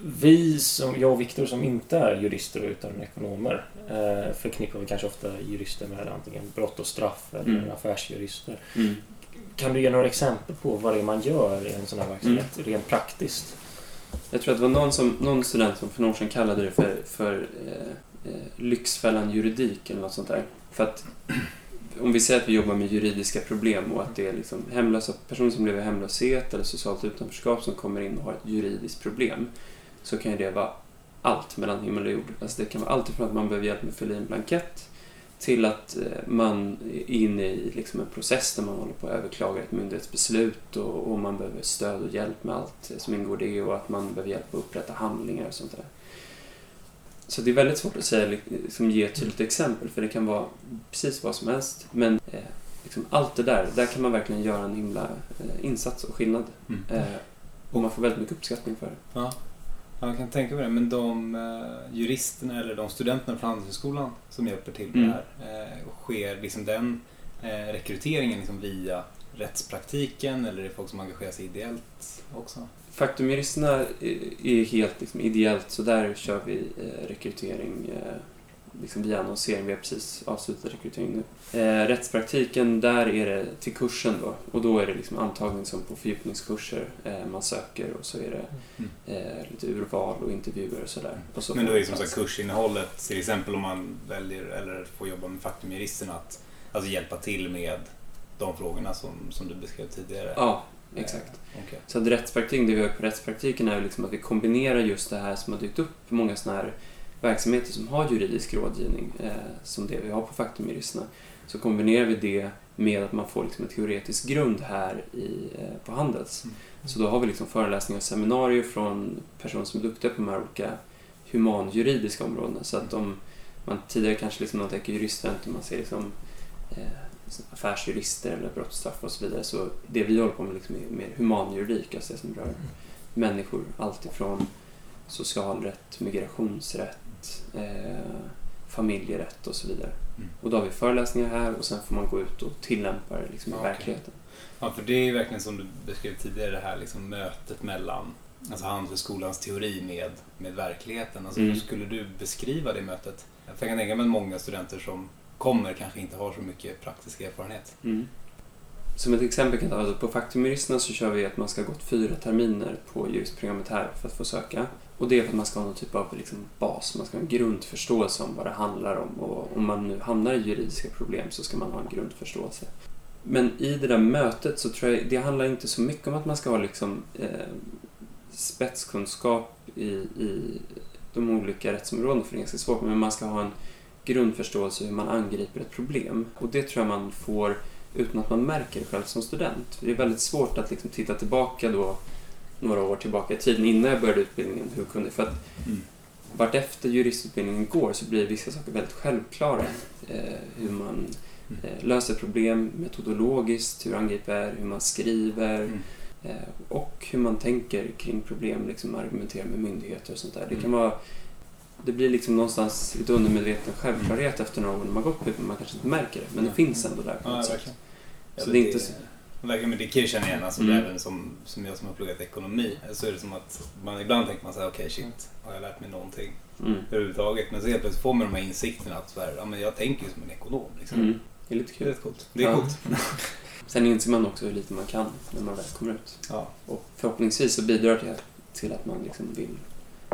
[SPEAKER 2] Vi, som, jag och Viktor, som inte är jurister utan ekonomer eh, förknippar vi kanske ofta jurister med antingen brott och straff eller
[SPEAKER 8] Mm.
[SPEAKER 2] affärsjurister.
[SPEAKER 8] Mm.
[SPEAKER 2] Kan du ge några exempel på vad det är man gör i en sån här verksamhet rent praktiskt?
[SPEAKER 8] Jag tror att det var någon, som, någon student som för några år sedan kallade det för, för eh, Eh, lyxfällan juridik eller något sånt där. För att om vi säger att vi jobbar med juridiska problem och att det är liksom hemlösa personer som lever i hemlöshet eller socialt utanförskap som kommer in och har ett juridiskt problem så kan ju det vara allt mellan himmel och jord. Alltså det kan vara allt ifrån att man behöver hjälp med att fylla i en blankett till att eh, man är inne i liksom en process där man håller på att överklaga ett myndighetsbeslut och, och man behöver stöd och hjälp med allt som ingår i det och att man behöver hjälp att upprätta handlingar och sånt där. Så det är väldigt svårt att säga, liksom, ge ett tydligt exempel för det kan vara precis vad som helst. Men eh, liksom, allt det där, där kan man verkligen göra en himla eh, insats och skillnad.
[SPEAKER 4] Mm.
[SPEAKER 8] Eh, och man får väldigt mycket uppskattning för det.
[SPEAKER 4] Ja. ja, jag kan tänka mig det. Men de eh, juristerna eller de studenterna från Handelshögskolan som hjälper till med
[SPEAKER 8] Mm.
[SPEAKER 4] det här. Eh, sker liksom den eh, rekryteringen liksom via rättspraktiken eller är det folk som engagerar sig ideellt också?
[SPEAKER 8] Faktumjuristerna är- är helt liksom, ideellt så där kör vi eh, rekrytering eh, liksom via annonsering. Vi har precis avslutat rekrytering nu. Eh, rättspraktiken, där är det till kursen då och då är det liksom antagning som på fördjupningskurser eh, man söker och så är det
[SPEAKER 4] Mm.
[SPEAKER 8] eh, lite urval och intervjuer och sådär. Så
[SPEAKER 4] Men då är det som sagt kursinnehållet, till exempel om man väljer eller får jobba med faktumjuristen att alltså hjälpa till med de frågorna som, som du beskrev tidigare.
[SPEAKER 8] Ja, exakt.
[SPEAKER 4] Eh, okej.
[SPEAKER 8] Så att rättspraktik, det vi gör på rättspraktiken är liksom att vi kombinerar just det här som har dykt upp många sådana här verksamheter som har juridisk rådgivning, eh, som det vi har på Faktumjuristerna. Så kombinerar vi det med att man får liksom en teoretisk grund här i, eh, på Handels.
[SPEAKER 4] Mm.
[SPEAKER 8] Så då har vi liksom föreläsningar och seminarier från personer som är duktiga på de här olika humanjuridiska områdena. Så att om man tidigare kanske liksom någon tänker juriststudent och man ser liksom eh, affärsjurister eller brottsstraff och så vidare. Så det vi håller på med liksom är mer humanjuridik, alltså det som rör människor. Allt ifrån socialrätt, migrationsrätt, eh, familjerätt och så vidare.
[SPEAKER 4] Mm.
[SPEAKER 8] Och då har vi föreläsningar här och sen får man gå ut och tillämpa det liksom i
[SPEAKER 4] okej.
[SPEAKER 8] verkligheten.
[SPEAKER 4] Ja, för det är ju verkligen som du beskrev tidigare det här liksom mötet mellan alltså Handelshögskolans teori med, med verkligheten. Alltså,
[SPEAKER 8] Mm.
[SPEAKER 4] Hur skulle du beskriva det mötet? Jag kan tänka mig många studenter som kommer kanske inte har så mycket praktisk erfarenhet.
[SPEAKER 8] Mm. som ett exempel kan jag ta, alltså på Faktumjuristerna så kör vi att man ska ha gått fyra terminer på juristprogrammet här för att få söka. Och det är för att man ska ha någon typ av liksom bas, man ska ha en grundförståelse om vad det handlar om. Och om man nu hamnar i juridiska problem så ska man ha en grundförståelse. Men i det där mötet så tror jag, det handlar inte så mycket om att man ska ha liksom eh, spetskunskap i, i de olika rättsområdena, för det är ganska svårt, men man ska ha en grundförståelse hur man angriper ett problem. Och det tror jag man får utan att man märker det själv som student. Det är väldigt svårt att liksom titta tillbaka då några år tillbaka i tiden innan jag började utbildningen. Hur kunde, för att
[SPEAKER 4] Mm.
[SPEAKER 8] vartefter juristutbildningen går så blir vissa saker väldigt självklara. Eh, hur man eh, löser problem metodologiskt, hur angriper, hur man skriver
[SPEAKER 4] Mm.
[SPEAKER 8] eh, och hur man tänker kring problem, liksom argumenterar med myndigheter och sånt där. Det
[SPEAKER 4] Mm.
[SPEAKER 8] kan vara det blir liksom någonstans lite undermedveten självklarhet efter några år när man gått på utbildningen. Man kanske inte märker det, men det
[SPEAKER 4] Ja.
[SPEAKER 8] finns ändå där på
[SPEAKER 4] Ja,
[SPEAKER 8] något sätt.
[SPEAKER 4] verkligen.
[SPEAKER 8] Så det är inte så...
[SPEAKER 4] Verkligen, men det kan jag känna igen. Alltså,
[SPEAKER 8] Mm.
[SPEAKER 4] Även som, som jag som har pluggat ekonomi så är det som att man ibland tänker man så här, okej shit, har jag lärt mig någonting
[SPEAKER 8] Mm.
[SPEAKER 4] överhuvudtaget? Men så helt plötsligt får man de här insikterna att så här, ja, men jag tänker ju som en ekonom. Liksom.
[SPEAKER 8] Mm. Det är lite
[SPEAKER 4] Det är
[SPEAKER 8] kul.
[SPEAKER 4] coolt. Det är
[SPEAKER 8] Ja.
[SPEAKER 4] coolt. (laughs)
[SPEAKER 8] Sen inser man också hur lite man kan när man väl kommer ut.
[SPEAKER 4] Ja.
[SPEAKER 8] Och förhoppningsvis så bidrar det till att man liksom vill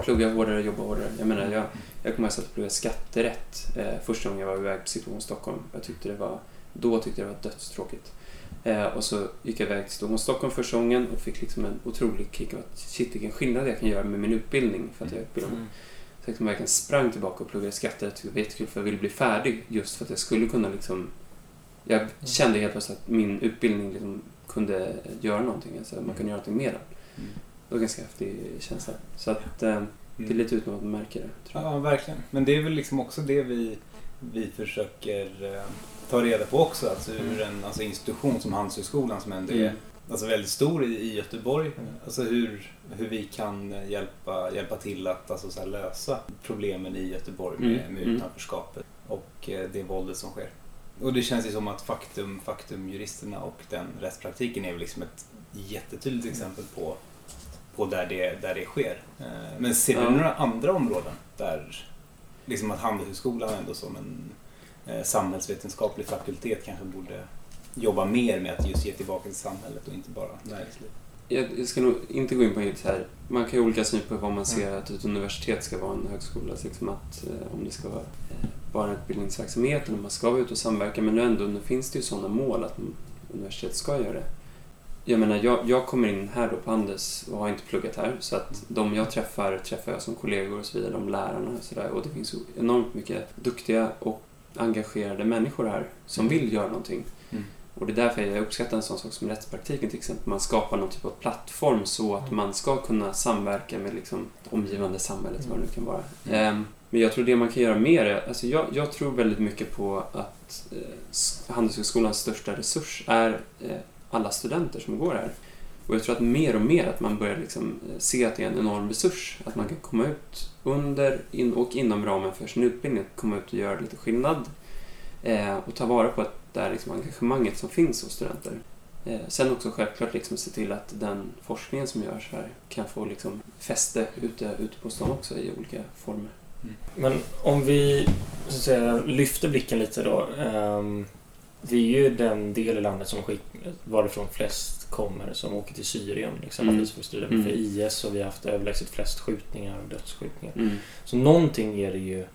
[SPEAKER 8] plugga hårdare, jobba hårdare. Jag menar, jag, jag kommer ihåg att plugga skatterätt eh, första gången jag var iväg på Situation Stockholm. Jag tyckte det var, då tyckte jag det var dödstråkigt. Eh, och så gick jag iväg till Situation Stockholm första gången och fick liksom en otrolig kick av att shit vilken skillnad jag kan göra med min utbildning för att jag utbildar mig. Så jag liksom verkligen sprang tillbaka och pluggade skatterätt. Tyckte det var jättekul för jag ville bli färdig just för att jag skulle kunna liksom jag kände helt plötsligt att min utbildning liksom kunde göra någonting. Alltså man kunde göra någonting mer.
[SPEAKER 4] Mm.
[SPEAKER 8] Det var ganska häftig känsla. Så att eh, det är lite utan att man märker det.
[SPEAKER 4] Ja, verkligen. Men det är väl liksom också det vi, vi försöker eh, ta reda på också. Alltså hur en alltså institution som Handelshögskolan som ändå är
[SPEAKER 8] Mm.
[SPEAKER 4] alltså väldigt stor i, i Göteborg. Alltså hur, hur vi kan hjälpa, hjälpa till att alltså så lösa problemen i Göteborg med,
[SPEAKER 8] Mm,
[SPEAKER 4] med
[SPEAKER 8] mm.
[SPEAKER 4] utanförskapet och eh, det våldet som sker. Och det känns ju som att faktum, faktumjuristerna och den rättspraktiken är väl liksom ett jättetydligt exempel på, på där, det, där det sker. Eh, Men ser du
[SPEAKER 8] Ja.
[SPEAKER 4] några andra områden där liksom att Handelshögskolan ändå som en eh, samhällsvetenskaplig fakultet kanske borde jobba mer med att just ge tillbaka till samhället och inte bara näringslivet?
[SPEAKER 8] Jag, ska nog inte gå in på så här. Man kan ju olika syn på vad man ser att ett universitet ska vara en högskola. Liksom att, eh, om det ska vara bara en utbildningsverksamhet eller om man ska vara ute och samverka. Men nu ändå nu finns det ju sådana mål att universitet ska göra det. Jag menar, jag, jag kommer in här då på Handels och har inte pluggat här. Så att de jag träffar, träffar jag som kollegor och så vidare, de lärarna och sådär. Och det finns enormt mycket duktiga och engagerade människor här som vill göra någonting.
[SPEAKER 4] Mm.
[SPEAKER 8] Och det är därför jag uppskattar en sån sak som rättspraktiken till exempel. Man skapar någon typ av plattform så att man ska kunna samverka med liksom det omgivande samhället, vad det nu kan vara. Ehm, Men jag tror det man kan göra mer är, alltså jag, jag tror väldigt mycket på att eh, Handelshögskolans största resurs är eh, alla studenter som går här. Och jag tror att mer och mer att man börjar liksom eh, se att det är en enorm resurs. Att man kan komma ut under in, och inom ramen för sin utbildning, att komma ut och göra lite skillnad. Eh, och ta vara på det här liksom engagemanget som finns hos studenter. Eh, sen också självklart liksom se till att den forskningen som görs här kan få liksom fäste ute, ute på stan också i olika former. Mm.
[SPEAKER 2] Men om vi så att säga, lyfter blicken lite då. ehm, vi är ju den del i landet som skick, varifrån flest kommer som åker till Syrien exempelvis för att strida
[SPEAKER 8] Mm.
[SPEAKER 2] för IS och vi har haft överlägset flest skjutningar och dödsskjutningar.
[SPEAKER 8] Mm.
[SPEAKER 2] Så någonting är det ju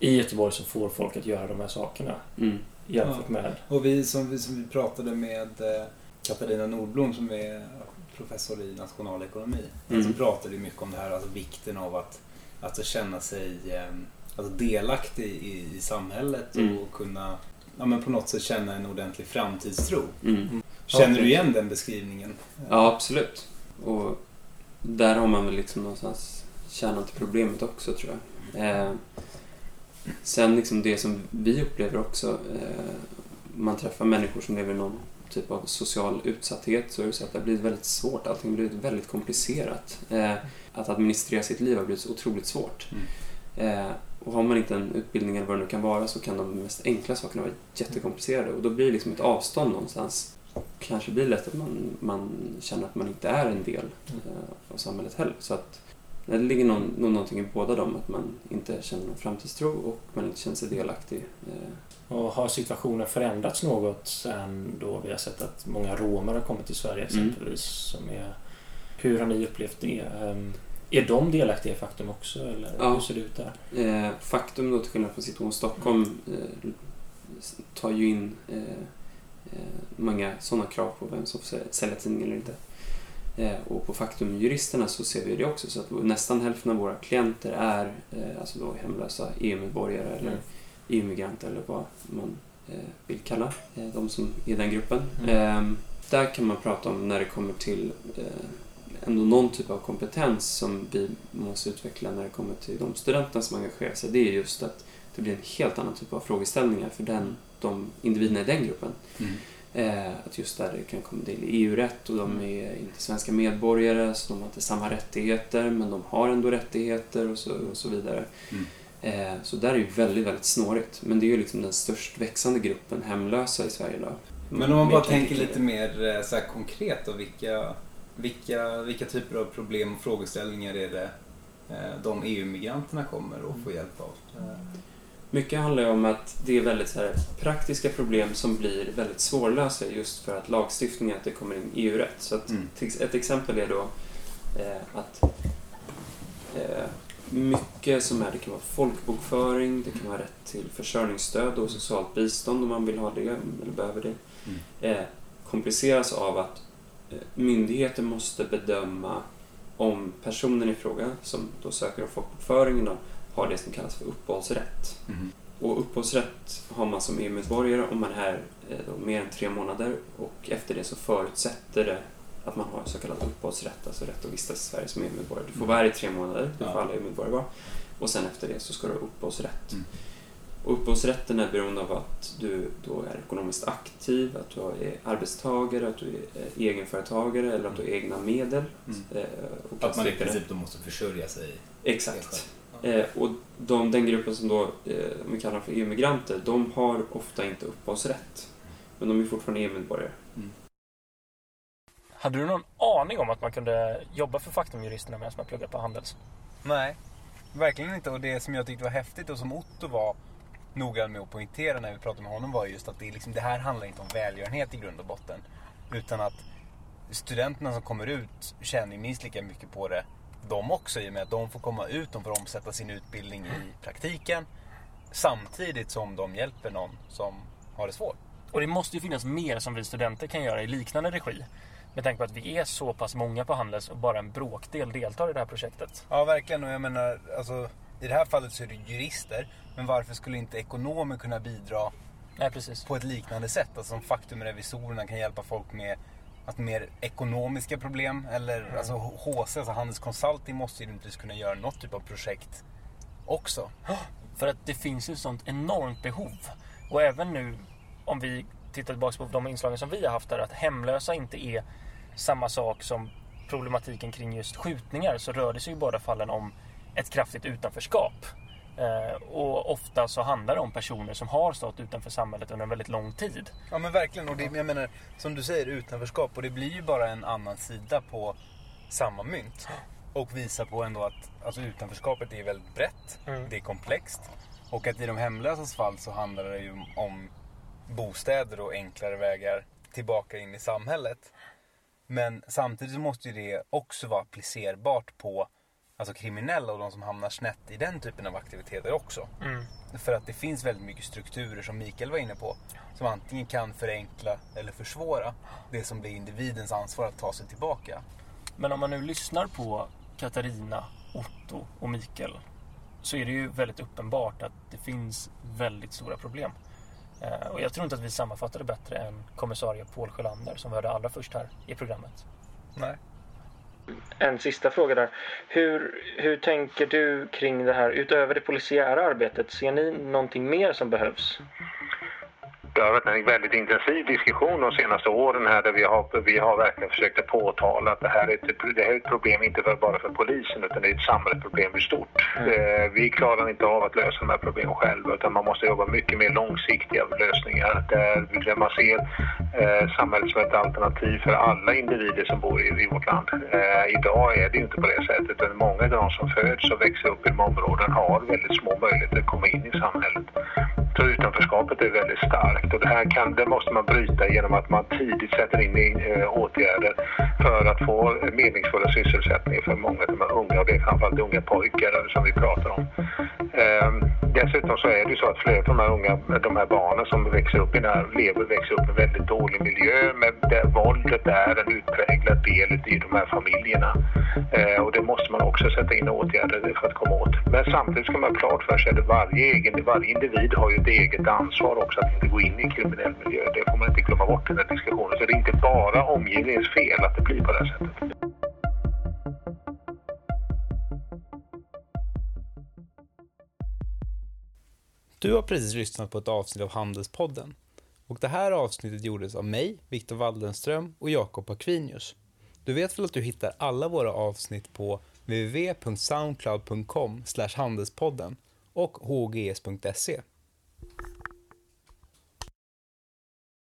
[SPEAKER 2] i Göteborg som får folk att göra de här sakerna
[SPEAKER 8] Mm.
[SPEAKER 2] jämfört med...
[SPEAKER 4] Och vi som, vi som vi pratade med eh, Katarina Nordblom som är professor i nationalekonomi.
[SPEAKER 8] Mm.
[SPEAKER 4] Så pratade vi mycket om det här, alltså vikten av att alltså känna sig eh, alltså delaktig i, i samhället
[SPEAKER 8] Mm.
[SPEAKER 4] och kunna ja, men på något sätt känna en ordentlig framtidstro.
[SPEAKER 8] Mm.
[SPEAKER 4] Känner
[SPEAKER 2] Ja,
[SPEAKER 4] du igen den beskrivningen?
[SPEAKER 8] Ja, absolut. Och där har man väl liksom någonstans kärnan till problemet också tror jag. Eh, sen liksom det som vi upplever också, eh, man träffar människor som lever i någon typ av social utsatthet så är det så att det har blivit väldigt svårt, allting har blivit väldigt komplicerat. Eh, att administrera sitt liv har blivit så otroligt svårt. Eh, och har man inte en utbildning eller vad det nu kan vara så kan de mest enkla sakerna vara jättekomplicerade och då blir det liksom ett avstånd någonstans. Kanske blir det lätt att man, man känner att man inte är en del eh, av samhället heller. Så att det ligger någon, någon, någonting i båda dem, att man inte känner någon framtidstro och man inte känner sig delaktig. Eh,
[SPEAKER 2] Och har situationen förändrats något sen då vi har sett att många romer har kommit till Sverige
[SPEAKER 8] Mm.
[SPEAKER 2] exempelvis? Som är, hur har ni upplevt det? Ehm, Är de delaktiga i Faktum också eller
[SPEAKER 8] Ja.
[SPEAKER 2] hur ser det ut där?
[SPEAKER 8] Eh, faktum då, till skillnad från Situation Stockholm, eh, tar ju in eh, eh, många sådana krav på vem som får sä- sälja tidningen eller inte. Eh, och på Faktum-juristerna så ser vi det också, så att nästan hälften av våra klienter är eh, alltså då hemlösa EU-medborgare eller
[SPEAKER 2] Mm.
[SPEAKER 8] EU-migranter eller vad man vill kalla de som är i den gruppen.
[SPEAKER 2] Mm.
[SPEAKER 8] Eh, där kan man prata om när det kommer till ändå någon typ av kompetens som vi måste utveckla när det kommer till de studenterna som engagerar sig. Det är just att det blir en helt annan typ av frågeställningar för den, de individerna i den gruppen.
[SPEAKER 4] Mm.
[SPEAKER 8] Eh, att just där det kan komma till EU-rätt och de är inte svenska medborgare så de har inte samma rättigheter men de har ändå rättigheter och så, och så vidare.
[SPEAKER 4] Mm.
[SPEAKER 8] Eh, så där är ju väldigt, väldigt snårigt. Men det är ju liksom den störst växande gruppen hemlösa i Sverige idag.
[SPEAKER 4] Men om man bara tänker lite mer eh, så konkret då, vilka, vilka, vilka typer av problem och frågeställningar är det eh, de EU-migranterna kommer att få hjälp av?
[SPEAKER 8] Mycket handlar ju om att det är väldigt så här, praktiska problem som blir väldigt svårlösta just för att lagstiftningen, att det kommer in EU-rätt. Så att,
[SPEAKER 4] Mm.
[SPEAKER 8] ett exempel är då eh, att eh, mycket som är, det kan vara folkbokföring, det kan vara rätt till försörjningsstöd och socialt bistånd om man vill ha det eller behöver det.
[SPEAKER 4] Mm.
[SPEAKER 8] Eh, kompliceras av att myndigheter måste bedöma om personen i fråga som då söker om folkbokföringen har det som kallas för uppehållsrätt.
[SPEAKER 4] Mhm.
[SPEAKER 8] Och uppehållsrätt har man som EU-medborgare om man är här eh, mer än tre månader och efter det så förutsätter det att man har så kallad uppehållsrätt, alltså rätt att vistas i Sverige som EU-medborgare. Du får vara här i tre månader, det får alla EU-medborgare vara. Och sen efter det så ska du ha uppehållsrätt.
[SPEAKER 4] Mm.
[SPEAKER 8] Och uppehållsrätten är beroende av att du då är ekonomiskt aktiv, att du är arbetstagare, att du är eh, egenföretagare eller att du har egna medel.
[SPEAKER 4] Mm.
[SPEAKER 8] Eh, och
[SPEAKER 4] Att man i princip då måste försörja sig
[SPEAKER 8] Exakt.
[SPEAKER 4] Ja.
[SPEAKER 8] Eh, och de, den gruppen som då, vi kallar för EU-migranter, de har ofta inte uppehållsrätt. Men de är fortfarande EU-medborgare.
[SPEAKER 2] Hade du någon aning om att man kunde jobba för Faktumjuristerna medan man pluggade på Handels?
[SPEAKER 3] Nej, verkligen inte. Och det som jag tyckte var häftigt och som Otto var noggrann med att poängtera när vi pratade med honom var just att det, liksom, det här handlar inte om välgörenhet i grund och botten. Utan att studenterna som kommer ut känner ju minst lika mycket på det de också i och med att de får komma ut, de får omsätta sin utbildning i praktiken samtidigt som de hjälper någon som har det svårt.
[SPEAKER 2] Och det måste ju finnas mer som vi studenter kan göra i liknande regi. Med tanke på att vi är så pass många på Handels och bara en bråkdel deltar i det här projektet.
[SPEAKER 3] Ja, verkligen. Och jag menar, alltså, i det här fallet så är det jurister. Men varför skulle inte ekonomer kunna bidra
[SPEAKER 2] Nej,
[SPEAKER 3] på ett liknande sätt? Alltså som faktumrevisorerna kan hjälpa folk med att mer ekonomiska problem. Eller alltså HC, alltså Handels Consulting måste ju rimligtvis kunna göra något typ av projekt också.
[SPEAKER 2] För att det finns ju ett sånt enormt behov. Och även nu om vi tittar tillbaka på de inslagen som vi har haft där, att hemlösa inte är samma sak som problematiken kring just skjutningar, så rör det sig i båda fallen om ett kraftigt utanförskap. Eh, och ofta så handlar det om personer som har stått utanför samhället under en väldigt lång tid.
[SPEAKER 3] Ja men verkligen. Och det, jag menar, som du säger, utanförskap. Och det blir ju bara en annan sida på samma mynt. Och visar på ändå att alltså, utanförskapet är väldigt brett.
[SPEAKER 2] Mm.
[SPEAKER 3] Det är komplext. Och att i de hemlösas fall så handlar det ju om bostäder och enklare vägar tillbaka in i samhället. Men samtidigt så måste ju det också vara applicerbart på alltså kriminella och de som hamnar snett i den typen av aktiviteter också. För att det finns väldigt mycket strukturer som Mikael var inne på. Som antingen kan förenkla eller försvåra det som blir individens ansvar att ta sig tillbaka.
[SPEAKER 2] Men om man nu lyssnar på Katarina, Otto och Mikael så är det ju väldigt uppenbart att det finns väldigt stora problem. Eh, Och jag tror inte att vi sammanfattar det bättre än kommissarie Paul Sjölander som vi hörde allra först här i programmet.
[SPEAKER 3] Nej.
[SPEAKER 2] En sista fråga där. Hur, hur tänker du kring det här utöver det polisiära arbetet? Ser ni någonting mer som behövs?
[SPEAKER 1] Det har varit en väldigt intensiv diskussion de senaste åren här där vi har, vi har verkligen försökt att påtala att det här, är ett, det här är ett problem inte för, bara för polisen utan det är ett samhällsproblem i stort. Eh, vi klarar inte av att lösa de här problemen själva utan man måste jobba mycket mer långsiktiga lösningar där, där man ser eh, samhället som ett alternativ för alla individer som bor i, i vårt land. Eh, idag är det ju inte på det sättet utan många av de som föds och växer upp i de områden har väldigt små möjligheter att komma in i samhället för utanförskapet är väldigt starkt och det här kan, det måste man bryta genom att man tidigt sätter in eh, åtgärder för att få meningsfulla sysselsättningar för många av de här unga och det är framförallt unga pojkar som vi pratar om. Ehm, dessutom så är det ju så att flera av de här unga, de här barnen som växer upp i den här, lever växer upp i en väldigt dålig miljö med där våldet är en utpräglad del i de här familjerna. Ehm, och det måste man också sätta in åtgärder för att komma åt. Men samtidigt ska man ha klart för sig att varje, egen, varje individ har ju ett eget ansvar också att inte gå in i kriminell miljö. Det får man inte glömma bort i den här diskussionen. Så det är inte bara omgivningens fel att det blir på det här sättet.
[SPEAKER 3] Du har precis lyssnat på ett avsnitt av Handelspodden. Och det här avsnittet gjordes av mig, Viktor Waldenström och Jakob Aquinius. Du vet väl att du hittar alla våra avsnitt på www.soundcloud.com handelspodden och hgs.se.